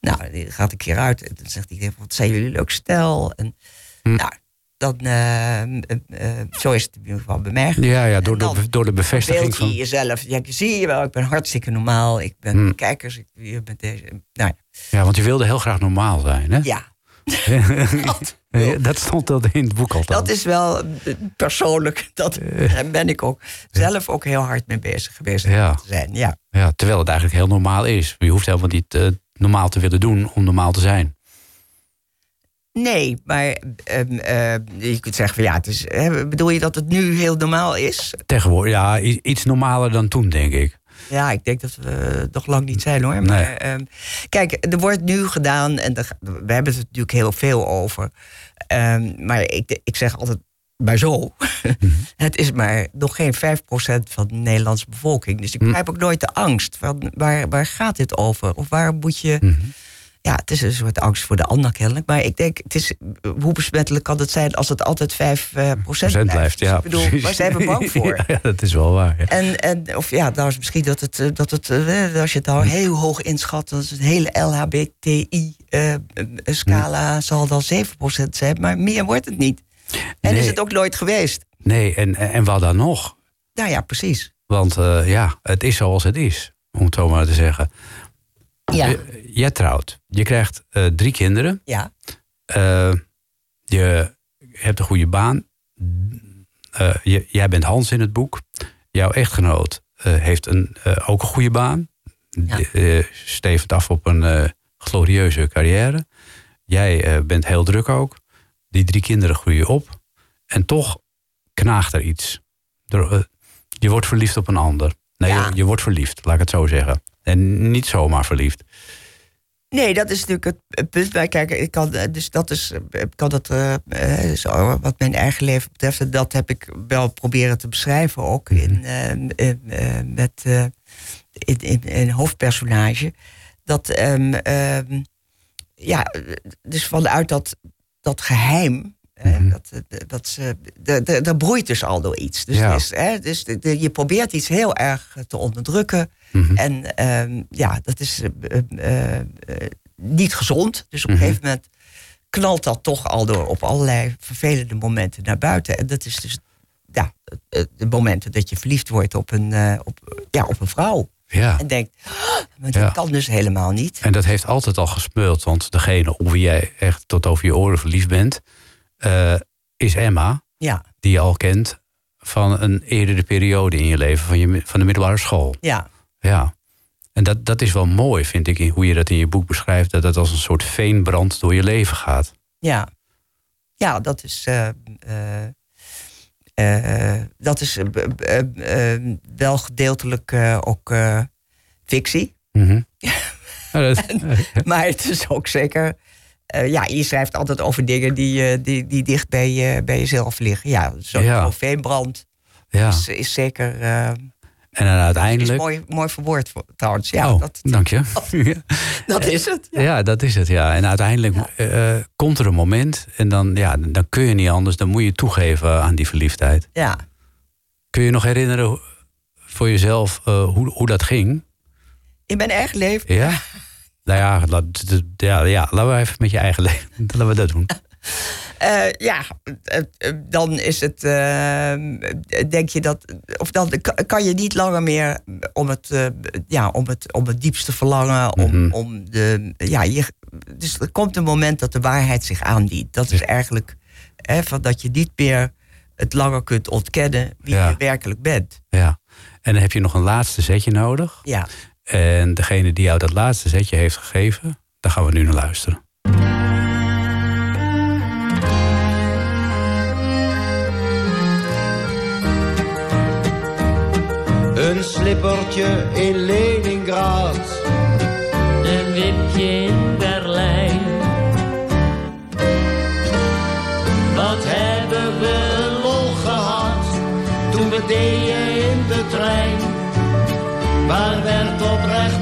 nou, die gaat een keer uit en dan zegt iedereen, wat zijn jullie leuk stel. En Hm. nou, dan, eh, eh, zo is het in ieder geval bij mij. Ja, ja door, dan door, door de bevestiging Beeld je van... jezelf. Ja, zie je wel, ik ben hartstikke normaal. Ik ben kijkers, ik je bent deze. Nou Ja, want je wilde heel graag normaal zijn, hè? ja, dat, Ja, dat stond dat in het boek altijd. dat is wel eh, persoonlijk. Dat, daar ben ik ook zelf ook heel hard mee bezig geweest Ja. te zijn. Ja. Ja, terwijl het eigenlijk heel normaal is. Je hoeft helemaal niet eh, normaal te willen doen om normaal te zijn. Nee, maar ehm, eh, je kunt zeggen van ja, het is, hè, bedoel je dat het nu heel normaal is? Tegenwoordig, ja, iets normaler dan toen, denk ik. Ja, ik denk dat we nog lang niet zijn hoor. Maar, ehm, kijk, er wordt nu gedaan, en we hebben het natuurlijk heel veel over. Ehm, maar ik, ik zeg altijd maar zo. het is maar nog geen 5% van de Nederlandse bevolking. Dus ik Hm. begrijp ook nooit de angst. Van waar, waar gaat dit over? Of waar moet je. Mhm. Ja, het is een soort angst voor de ander kennelijk. Maar ik denk, het is, hoe besmettelijk kan het zijn als het altijd 5% procent Procent blijft, Dus ja. ik bedoel, precies. waar zijn we bang voor? ja, dat is wel waar. ja. En, en of ja, nou is misschien dat het, eh, dat het eh, als je het nou heel hoog inschat, dan is het hele LHBTI-scala zal dan 7% zijn, maar meer wordt het niet. En Nee. is het ook nooit geweest. Nee, en, en wat dan nog? Nou ja, precies. Want eh, ja, het is zoals het is, om het zo maar te zeggen. Ja, jij trouwt. Je krijgt eh, drie kinderen. ja, Eh, je hebt een goede baan. Eh, je- jij bent Hans in het boek. Jouw echtgenoot heeft een, ook een goede baan. Ja. Eh, stevend af op een glorieuze carrière. Jij bent heel druk ook. Die drie kinderen groeien op. En toch knaagt er iets. Er, je wordt verliefd op een ander. Nee, Ja. je, je wordt verliefd, laat ik het zo zeggen. En niet zomaar verliefd. Nee, dat is natuurlijk het- punt. Maar kijk, ik kan, eh, dus dat is, eh, ik kan dat, eh, zo, wat mijn eigen leven betreft, en dat heb ik wel proberen te beschrijven ook in, eh, in, met in, in, in een hoofdpersonage. Dat, ehm, ehm, ja, dus vanuit dat, dat geheim. eh, Mhm. dat, dat, ze, daar broeit dus al door iets. Dus, Ja. het is, hè, dus de- de- je probeert iets heel erg te onderdrukken. Mhm. En ehm, ja, dat is eh, eh, eh, niet gezond. Dus op een Mhm. gegeven moment knalt dat toch al door op allerlei vervelende momenten naar buiten. En dat is dus ja, de momenten dat je verliefd wordt op een, op, ja, op een vrouw. Ja. En denkt, "Ah, maar Ja. kan dus helemaal niet. En dat heeft altijd al gespeeld, want degene op wie jij echt tot over je oren verliefd bent, is Emma, Ja, die je al kent van een eerdere periode in je leven, van, je, van de middelbare school. ja, Ja. En dat, dat is wel mooi, vind ik, hoe je dat in je boek beschrijft, dat het als een soort veenbrand door je leven gaat. ja. Ja, dat is, eh, eh, eh, dat is wel gedeeltelijk ook fictie. Mhm. Dat- Maar het is ook zeker. ja, je schrijft altijd over dingen die, die, die dicht bij, je, bij jezelf liggen. Ja, zo'n Ja. zo'n veenbrand ja. is, is zeker. Eh, En dan is uiteindelijk. mooi, mooi verwoord voor- trouwens. Ja, oh, dat, dank je. dat is het. Ja. Ja, dat is het, ja. En uiteindelijk eh, komt er een moment en dan, ja, dan kun je niet anders, dan moet je toegeven aan die verliefdheid. ja. Kun je nog herinneren voor jezelf eh, hoe, hoe dat ging? In mijn eigen leven? Ja? nou ja, laat, ja, ja, laten we even met je eigen leven. Laten we dat doen. Uh, ja, uh, dan is het, denk je dat, of dan kan je niet langer meer om het, ja, om het, om het diepste verlangen, om, mm -hmm. om de, ja, je, dus er komt een moment dat de waarheid zich aandient. Dat is eigenlijk, hè, van dat je niet meer het langer kunt ontkennen wie ja. je werkelijk bent. Ja, en dan heb je nog een laatste zetje nodig. Ja. En degene die jou dat laatste zetje heeft gegeven, daar gaan we nu naar luisteren. Een slippertje in Leningrad. Een wipje in Berlijn. Wat hebben we lol gehad toen we deden in de trein. Waar werd oprechter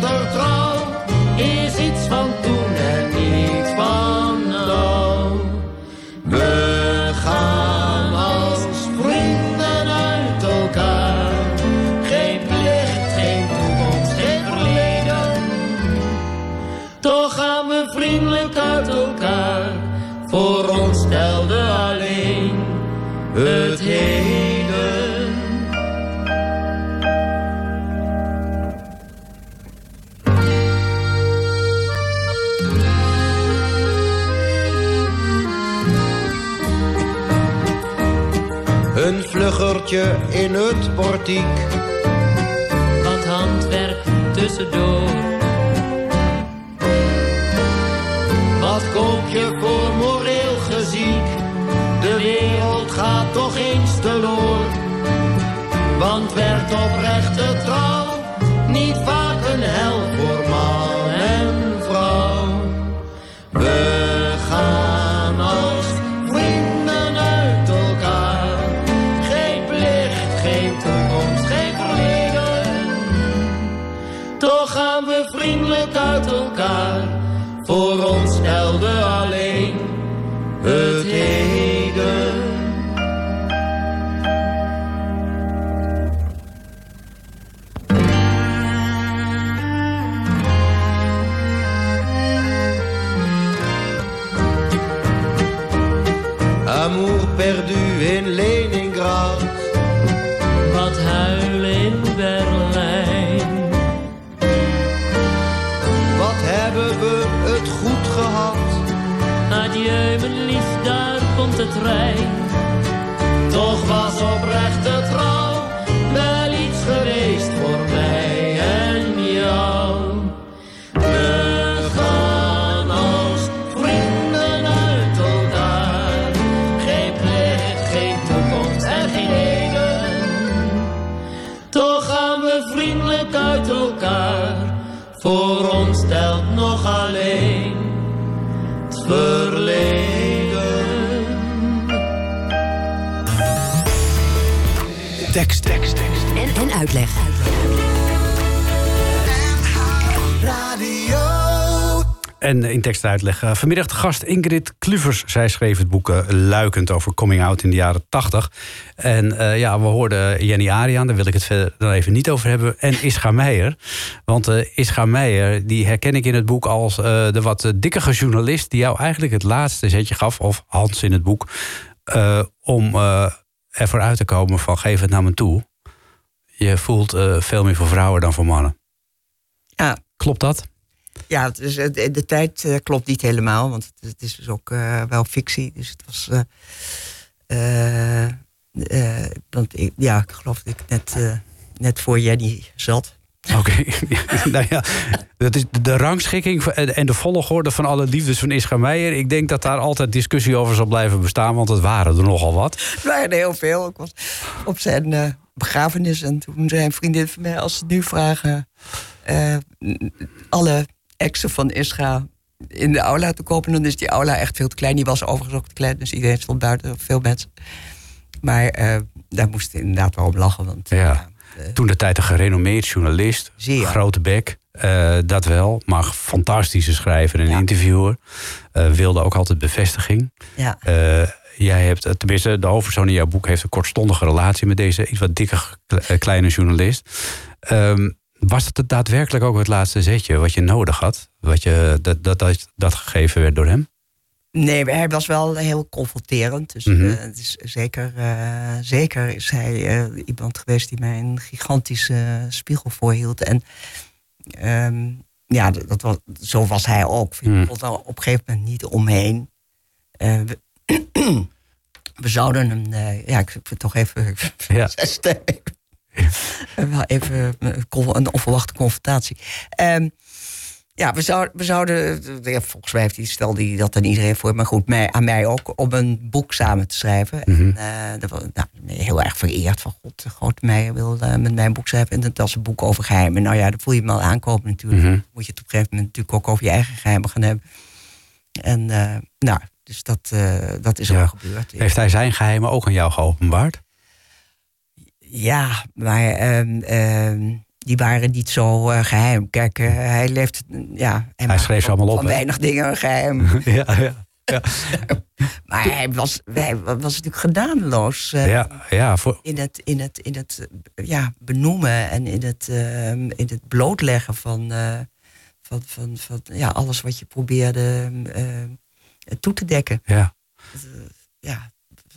in het portiek. Wat handwerk tussendoor. Wat koop je voor moreel geziek? De wereld gaat toch eens teloor. Want werd oprechte En in tekst uitleg. eh, vanmiddag de gast Ingrid Kluvers. Zij schreef het boek eh, Luikend over coming out in de jaren 80. En eh, ja, we hoorden Jenny Ariaan, daar wil ik het verder dan even niet over hebben. En Ischa Meijer. Want eh Ischa Meijer, die herken ik in het boek als de wat dikkere journalist... die jou eigenlijk het laatste zetje gaf, of Hans in het boek... om ervoor uit te komen van geef het naar me toe. Je voelt veel meer voor vrouwen dan voor mannen. Ja, Klopt dat? Ja dus de, de tijd eh, klopt niet helemaal, want het, het is dus ook eh, wel fictie. Dus het was. eh, want ik, ja, ik geloof dat ik net, net voor Jenny zat. Oké, nou ja, dat is de rangschikking en de volgorde van alle liefdes van Ischa Meijer. Ik denk dat daar altijd discussie over zal blijven bestaan, want het waren er nogal wat. Het waren er heel veel. Ik was op zijn eh, begrafenis en toen zei een vriendin van mij... als ze nu vragen alle exen van Ischa in de aula te kopen... dan is die aula echt veel te klein. Die was overigens ook te klein, dus iedereen stond buiten, veel mensen. Maar eh, daar moest inderdaad wel om lachen. Want, Ja. eh, Toen de tijd een gerenommeerd journalist, Zeer. grote bek, eh, dat wel, maar fantastische schrijver en Ja. interviewer. Wilde ook altijd bevestiging. ja. Jij hebt, tenminste, de hoofdpersoon in jouw boek heeft een kortstondige relatie met deze iets wat dikke kle- kleine journalist. Ehm, Was het daadwerkelijk ook het laatste zetje wat je nodig had? Wat je, dat, dat, dat, dat gegeven werd door hem? Nee, hij was wel heel confronterend. Dus Mhm. eh, het is zeker, eh, zeker is hij eh, iemand geweest die mij een gigantische spiegel voorhield. En ehm, ja, dat, dat was, zo was hij ook. Ik kon er op een gegeven moment niet omheen. We, we zouden eh, ja, ik toch even Ja. stemmen. Wel even een con- een onverwachte confrontatie. Ehm, ja, we, zouden, we zouden, ja, volgens mij heeft hij, stelde hij dat aan iedereen voor, maar goed, mij, aan mij ook, om een boek samen te schrijven. Mhm. En eh, dat was, nou, ben heel erg vereerd van God, grote Meijer wil eh, met mij een boek schrijven. En dat was een boek over geheimen. Nou ja, dan voel je hem al aankomen natuurlijk. Mhm. Moet je het op een gegeven moment natuurlijk ook over je eigen geheimen gaan hebben. En eh, nou, dus dat, eh, dat is Ja. al gebeurd. Heeft hij zijn geheimen ook aan jou geopenbaard? Ja, maar ehm, ehm, die waren niet zo eh, geheim. Kijk, eh, hij leeft. ja, maakt schreef ze allemaal op, Van weinig dingen geheim. ja, ja. Ja, maar hij was, hij was natuurlijk gedaanloos. eh, ja, ja voor, In het, in het, in het ja, benoemen en in het, ehm, in het blootleggen van, van, van, van ja, alles wat je probeerde toe te dekken. ja. Ja,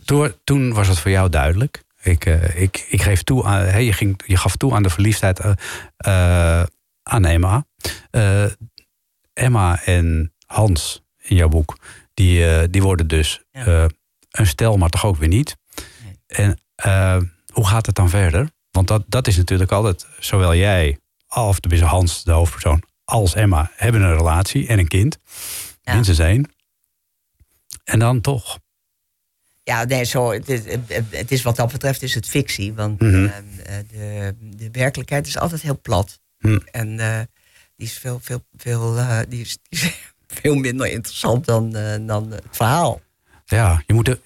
Toen, toen was het voor jou duidelijk. Ik, eh, ik, ik geef toe aan, hè, je, ging, je gaf toe aan de verliefdheid eh, eh, aan Emma. Emma en Hans in jouw boek, die, die worden dus Ja. een stel, maar toch ook weer niet. Nee. En hoe gaat het dan verder? Want dat, dat is natuurlijk altijd, zowel jij, of tenminste Hans, de hoofdpersoon, als Emma, hebben een relatie en een kind. Ja. Minstens één. En dan toch. Ja, nee, zo, het, is, het is wat dat betreft is het fictie. Want Mhm. eh, eh, de, de werkelijkheid is altijd heel plat. Hm. En eh, die is veel, veel, veel, eh, die is, die is veel minder interessant dan, dan het verhaal. Ja, je moet. er-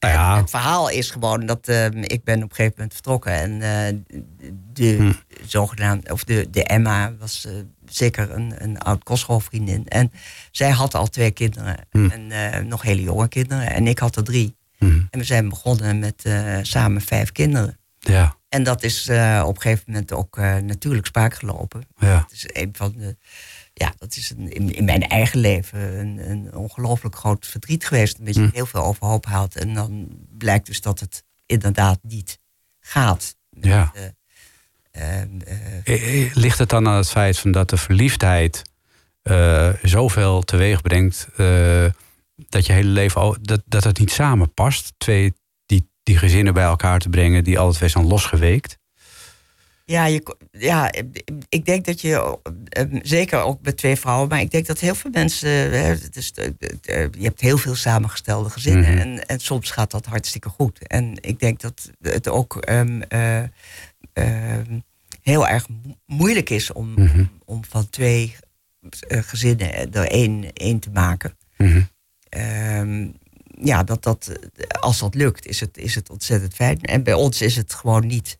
Nou ja, Het verhaal is gewoon dat eh, ik ben op een gegeven moment vertrokken. En de Hm. zogenaamde, of de, de Emma was zeker een, een oud kostschoolvriendin. En zij had al twee kinderen. Hm. En nog hele jonge kinderen. En ik had er drie. Hm, En we zijn begonnen met eh, samen vijf kinderen. ja, En dat is eh, op een gegeven moment ook eh, natuurlijk spaak gelopen. ja. Dat is een van de. Ja, dat is een, in, in mijn eigen leven een, een ongelooflijk groot verdriet geweest. Omdat je Hm. heel veel overhoop haalt. En dan blijkt dus dat het inderdaad niet gaat. Met, Ja. eh, ehm, eh, Eh, eh, Ligt het dan aan het feit van dat de verliefdheid zoveel teweeg brengt dat je hele leven al, dat, dat het niet samenpast? Twee die, die gezinnen bij elkaar te brengen die altijd weer zijn losgeweekt. Ja, je, ja, ik denk dat je, eh, zeker ook met twee vrouwen, maar ik denk dat heel veel mensen, hè, eh, je hebt heel veel samengestelde gezinnen Mhm. en, en soms gaat dat hartstikke goed. En ik denk dat het ook ehm, eh, ehm, heel erg mo- moeilijk is om, Mhm. om van twee gezinnen er één, één te maken. Mhm. Ehm, ja, dat dat, als dat lukt, is het, is het ontzettend fijn. En bij ons is het gewoon niet.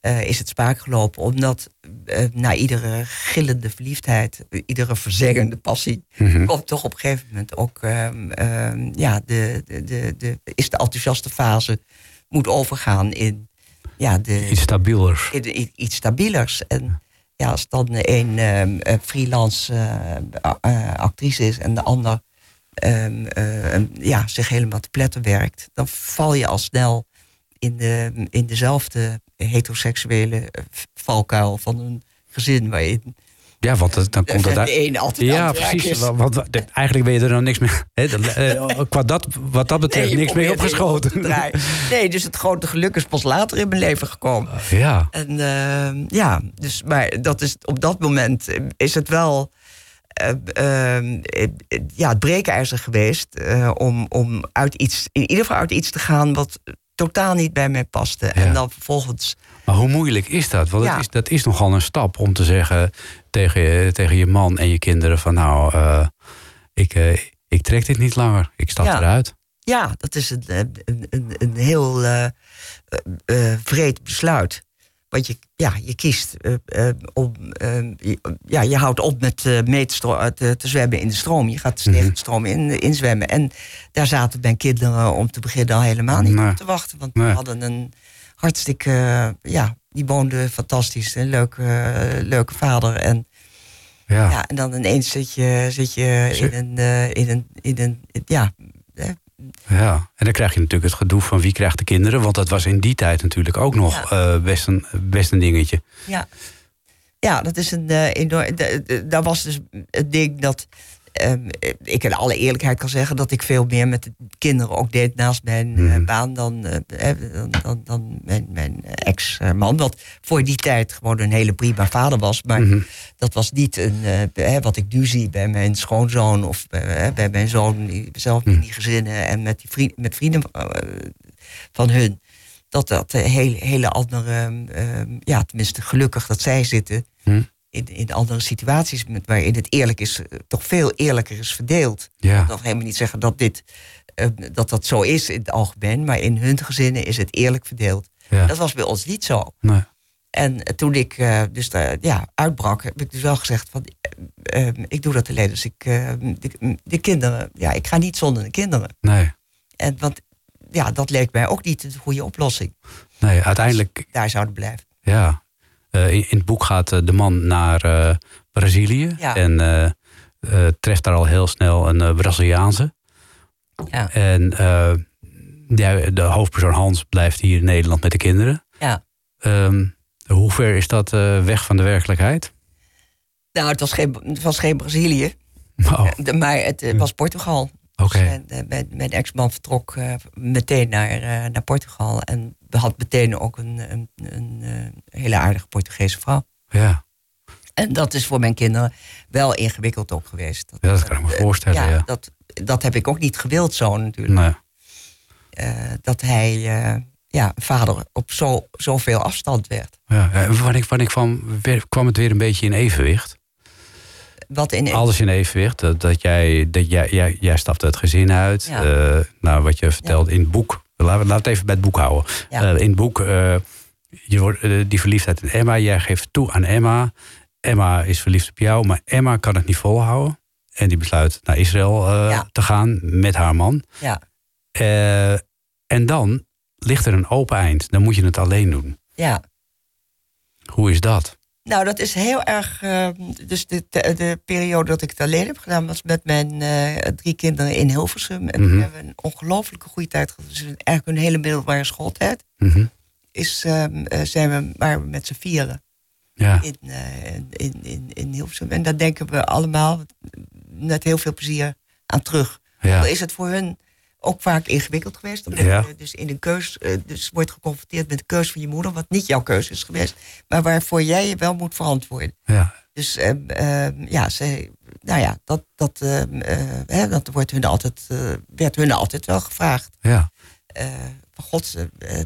eh, is het spaak gelopen, omdat eh, na iedere gillende verliefdheid, iedere verzengende passie, Mhm. komt toch op een gegeven moment ook, ehm, ehm, ja, de, de, de, de, is de enthousiaste fase moet overgaan in, ja, de, Iets stabieler. in, in iets stabielers. En ja, als dan een freelance eh, actrice is en de ander eh, ja, zich helemaal te pletten werkt, dan val je al snel in, de, in dezelfde heteroseksuele eh, valkuil van een gezin waarin Ja, want het- dan komt het uit. de een altijd Ja, precies. Want, eigenlijk ben je er dan niks meer. Eh, qua dat, wat dat betreft, Nee, niks meer opgeschoten. Nee, dus het grote geluk is pas later in mijn leven gekomen. Ja, En ja, dus, maar dat is, op dat moment is het wel eh, eh, ja, het breekijzer geweest eh, om, om uit iets, in ieder geval uit iets te gaan wat totaal niet bij mij paste. Ja. En dan vervolgens, maar hoe moeilijk is dat? Want Ja. dat, is, dat is nogal een stap om te zeggen tegen, je- tegen je man en je kinderen van nou, ik, ik trek dit niet langer. Ik stap Ja. eruit. ja, dat is een, een, een, een heel vreed besluit. Want je, ja, je kiest eh, eh, om. eh, ja, je houdt op met mee te, te, te zwemmen in de stroom. Je gaat tegen Mhm. de stroom in, inzwemmen. En daar zaten mijn kinderen om te beginnen al helemaal niet Nee. op te wachten. Want Nee. we hadden een hartstikke ja, die woonde fantastisch. Een leuke, leuke vader. En, Ja. ja. en dan ineens zit je, zit je in een, eh, in een, in een ja, Ja, en dan krijg je natuurlijk het gedoe van wie krijgt de kinderen. Want dat was in die tijd natuurlijk ook nog eh, best, een, best een dingetje. Ja, ja dat is een eh, enorm. Daar was dus het ding dat. Ehm, ik in alle eerlijkheid kan zeggen dat ik veel meer met de kinderen ook deed naast mijn eh, Mhm. baan dan, eh, eh, dan, dan, dan mijn, mijn ex-man. Wat voor die tijd gewoon een hele prima vader was. Maar Mhm. dat was niet een, wat ik nu zie bij mijn schoonzoon of bij, bij mijn zoon die zelf in die gezinnen en met, die vriend, met vrienden van hun. Dat dat een hele, hele andere, eh, ja, tenminste gelukkig dat zij zitten. In, in andere situaties met, waarin het eerlijk is, eh, toch veel eerlijker is verdeeld. Ja. Ik wil helemaal niet zeggen dat dit, eh, dat dat zo is in het algemeen, maar in hun gezinnen is het eerlijk verdeeld. Ja. Dat was bij ons niet zo. Nee. En toen ik eh, dus daar, ja, uitbrak, heb ik dus wel gezegd van, eh, eh, ik doe dat alleen als ik eh, de, de kinderen, ja, ik ga niet zonder de kinderen. Nee. En want ja, dat leek mij ook niet de goede oplossing. nee, uiteindelijk, Daar zouden blijven. ja. Eh, in, in het boek gaat eh, de man naar eh, Brazilië. Ja. En treft daar al heel snel een Braziliaanse. Ja. En ja, de hoofdpersoon Hans blijft hier in Nederland met de kinderen. Ja. Ehm, hoe ver is dat weg van de werkelijkheid? Nou, het was geen, het was geen Brazilië, Oh, maar het was Portugal. oké. En, eh, mijn, ex-man vertrok meteen naar, naar Portugal. En had meteen ook een, een, een, eh, hele aardige Portugese vrouw. Ja. En dat is voor mijn kinderen wel ingewikkeld ook geweest. Ja, dat kan ik me voorstellen, ja. Dat, dat heb ik ook niet gewild zo natuurlijk. Nee. Eh, dat hij eh, ja, vader op zo, zoveel afstand werd. Ja, wanneer, wanneer kwam, kwam het weer een beetje in evenwicht? Wat in, Alles in evenwicht. Dat, dat jij, dat jij, jij, jij stapte het gezin uit. Ja. Eh, nou, wat je vertelt in het boek. Laten we het even bij het boek houden. Ja. Eh, in het boek, eh, je wordt, eh, die verliefdheid in Emma. Jij geeft toe aan Emma. Emma is verliefd op jou. Maar Emma kan het niet volhouden. En die besluit naar Israël Ja. te gaan met haar man. ja, en dan ligt er een open eind. Dan moet je het alleen doen. ja. Hoe is dat? Nou, dat is heel erg. eh, dus de, de, de periode dat ik het alleen heb gedaan, was met mijn eh, drie kinderen in Hilversum. En Mhm. we hebben een ongelooflijke goede tijd gehad. Dus eigenlijk een hele middelbare schooltijd. Mhm. Is, ehm, eh, zijn we, waren we met z'n vieren Ja. in, in, in, in Hilversum. En daar denken we allemaal met heel veel plezier aan terug. Ja. Is het voor hun ook vaak ingewikkeld geweest. Omdat Ja. je dus in een keus, eh, dus wordt geconfronteerd met de keus van je moeder, wat niet jouw keuze is geweest, maar waarvoor jij je wel moet verantwoorden. Ja. Dus ehm, ja, ze, nou ja, dat, dat, ehm, eh, hè, dat wordt hun altijd, eh, werd hun altijd wel gevraagd. Ja. Van god,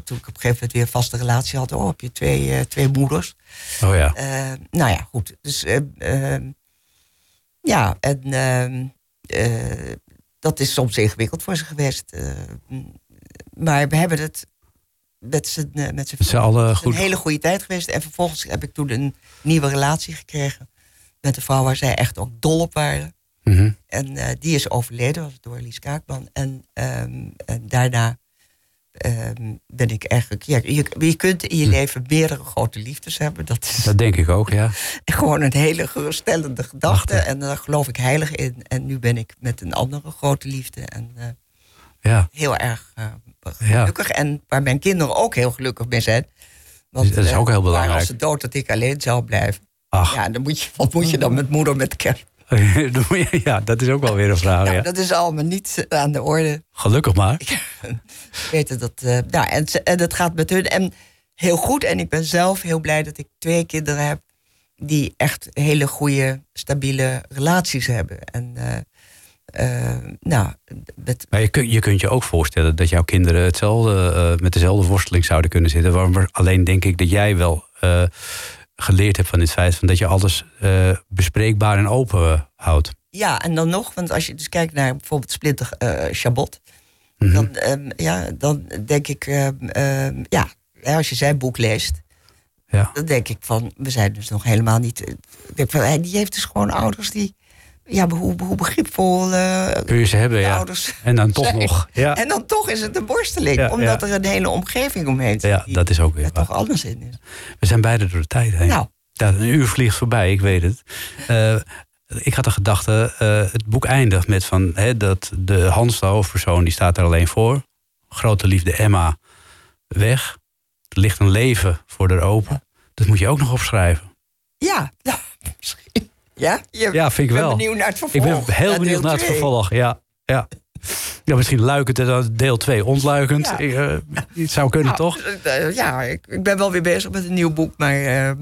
toen ik op een gegeven moment weer een vaste relatie had, oh, heb je twee, twee moeders. Oh ja. Nou ja, goed. Dus ja, en dat is soms ingewikkeld voor ze geweest. eh, maar we hebben het met z'n eh, met z'n allen goed. een hele goede tijd geweest. En vervolgens heb ik toen een nieuwe relatie gekregen met een vrouw waar zij echt ook dol op waren. Mhm. En eh, die is overleden, was door Lies Kaakman. En, ehm, en daarna ehm, ben ik eigenlijk... Ja, je, je kunt in je leven meerdere grote liefdes hebben. Dat is Dat denk ik ook, ja. gewoon een hele geruststellende gedachte. En daar geloof ik heilig in. En nu ben ik met een andere grote liefde. En eh, Ja. heel erg eh, gelukkig. En waar mijn kinderen ook heel gelukkig mee zijn. Want, Dat is ook eh, heel belangrijk. Als ze dood dat ik alleen zou blijven. Ach. Ja, dan moet je, wat moet je dan met moeder met kerst? Ja, dat is ook wel weer een vraag. Nou, ja. dat is allemaal niet aan de orde. Gelukkig maar. weten dat. eh nou, en, dat gaat met hun. En heel goed. En ik ben zelf heel blij dat ik twee kinderen heb. die echt hele goede, stabiele relaties hebben. En. eh, eh, nou, met, Maar je, kun, je kunt je ook voorstellen dat jouw kinderen hetzelfde, met dezelfde worsteling zouden kunnen zitten. Waarom- Alleen denk ik dat jij wel geleerd hebt van dit feit van dat je alles eh, bespreekbaar en open eh, houdt. ja, en dan nog, want als je dus kijkt naar bijvoorbeeld Splinter eh Chabot. Mhm. dan, ehm, ja, dan denk ik, ehm, ehm, ja, als je zijn boek leest. Ja. Dan denk ik van, we zijn dus nog helemaal niet. Ik denk van, die heeft dus gewoon ouders die ja, hoe, hoe begripvol eh, Kun je ze hebben, ja. ouders En dan toch zijn. nog. Ja, En dan toch is het een borsteling, Ja, omdat ja. er een hele omgeving omheen zit ja dat is ook weer er waar. toch anders in is. We zijn beide door de tijd heen. Nou. Ja, een uur vliegt voorbij, ik weet het. Eh, ik had de gedachte, eh, het boek eindigt met van, hè, dat de Hans, de hoofdpersoon, die staat er alleen voor. Grote liefde Emma, weg. Er ligt een leven voor haar open. Dat moet je ook nog opschrijven. Ja, nou, misschien. Ja, je Ja, vind ik wel. benieuwd naar het Ik vervolg. ben heel naar benieuwd naar het vervolg. Ja, ja. ja misschien luikend en dan deel 2 ontluikend. Ja. Ik, eh, het zou kunnen, Nou, toch? eh, ja, ik, ik ben wel weer bezig met een nieuw boek, maar eh, eh,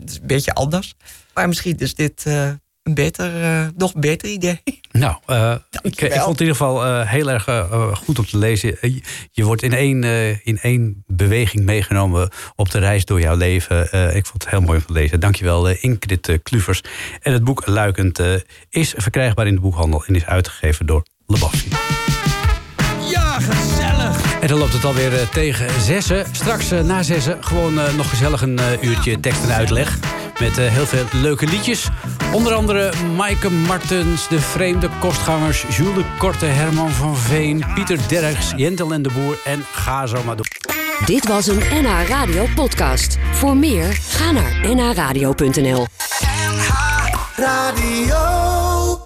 het is een beetje anders. Maar misschien is dit eh, een beter, eh, nog beter idee. Nou, eh, ik, vond het in ieder geval eh, heel erg goed om te lezen. Je, je wordt in één, eh, in één beweging meegenomen op de reis door jouw leven. Eh, ik vond het heel mooi om te lezen. Dankjewel uh, Ingrid Kluvers. En het boek Luikend eh, is verkrijgbaar in de boekhandel... en is uitgegeven door Lebaffi. Ja, gezellig. En dan loopt het alweer tegen zessen. Straks na zessen gewoon nog gezellig een uurtje tekst en uitleg. Met eh, heel veel leuke liedjes. Onder andere Maaike Martens, De Vreemde Kostgangers... Jules de Korte, Herman van Veen, Pieter Derks, Jentel en de Boer... en ga zo maar door. Dit was een NH Radio podcast. Voor meer, ga naar nhradio.nl. Radio.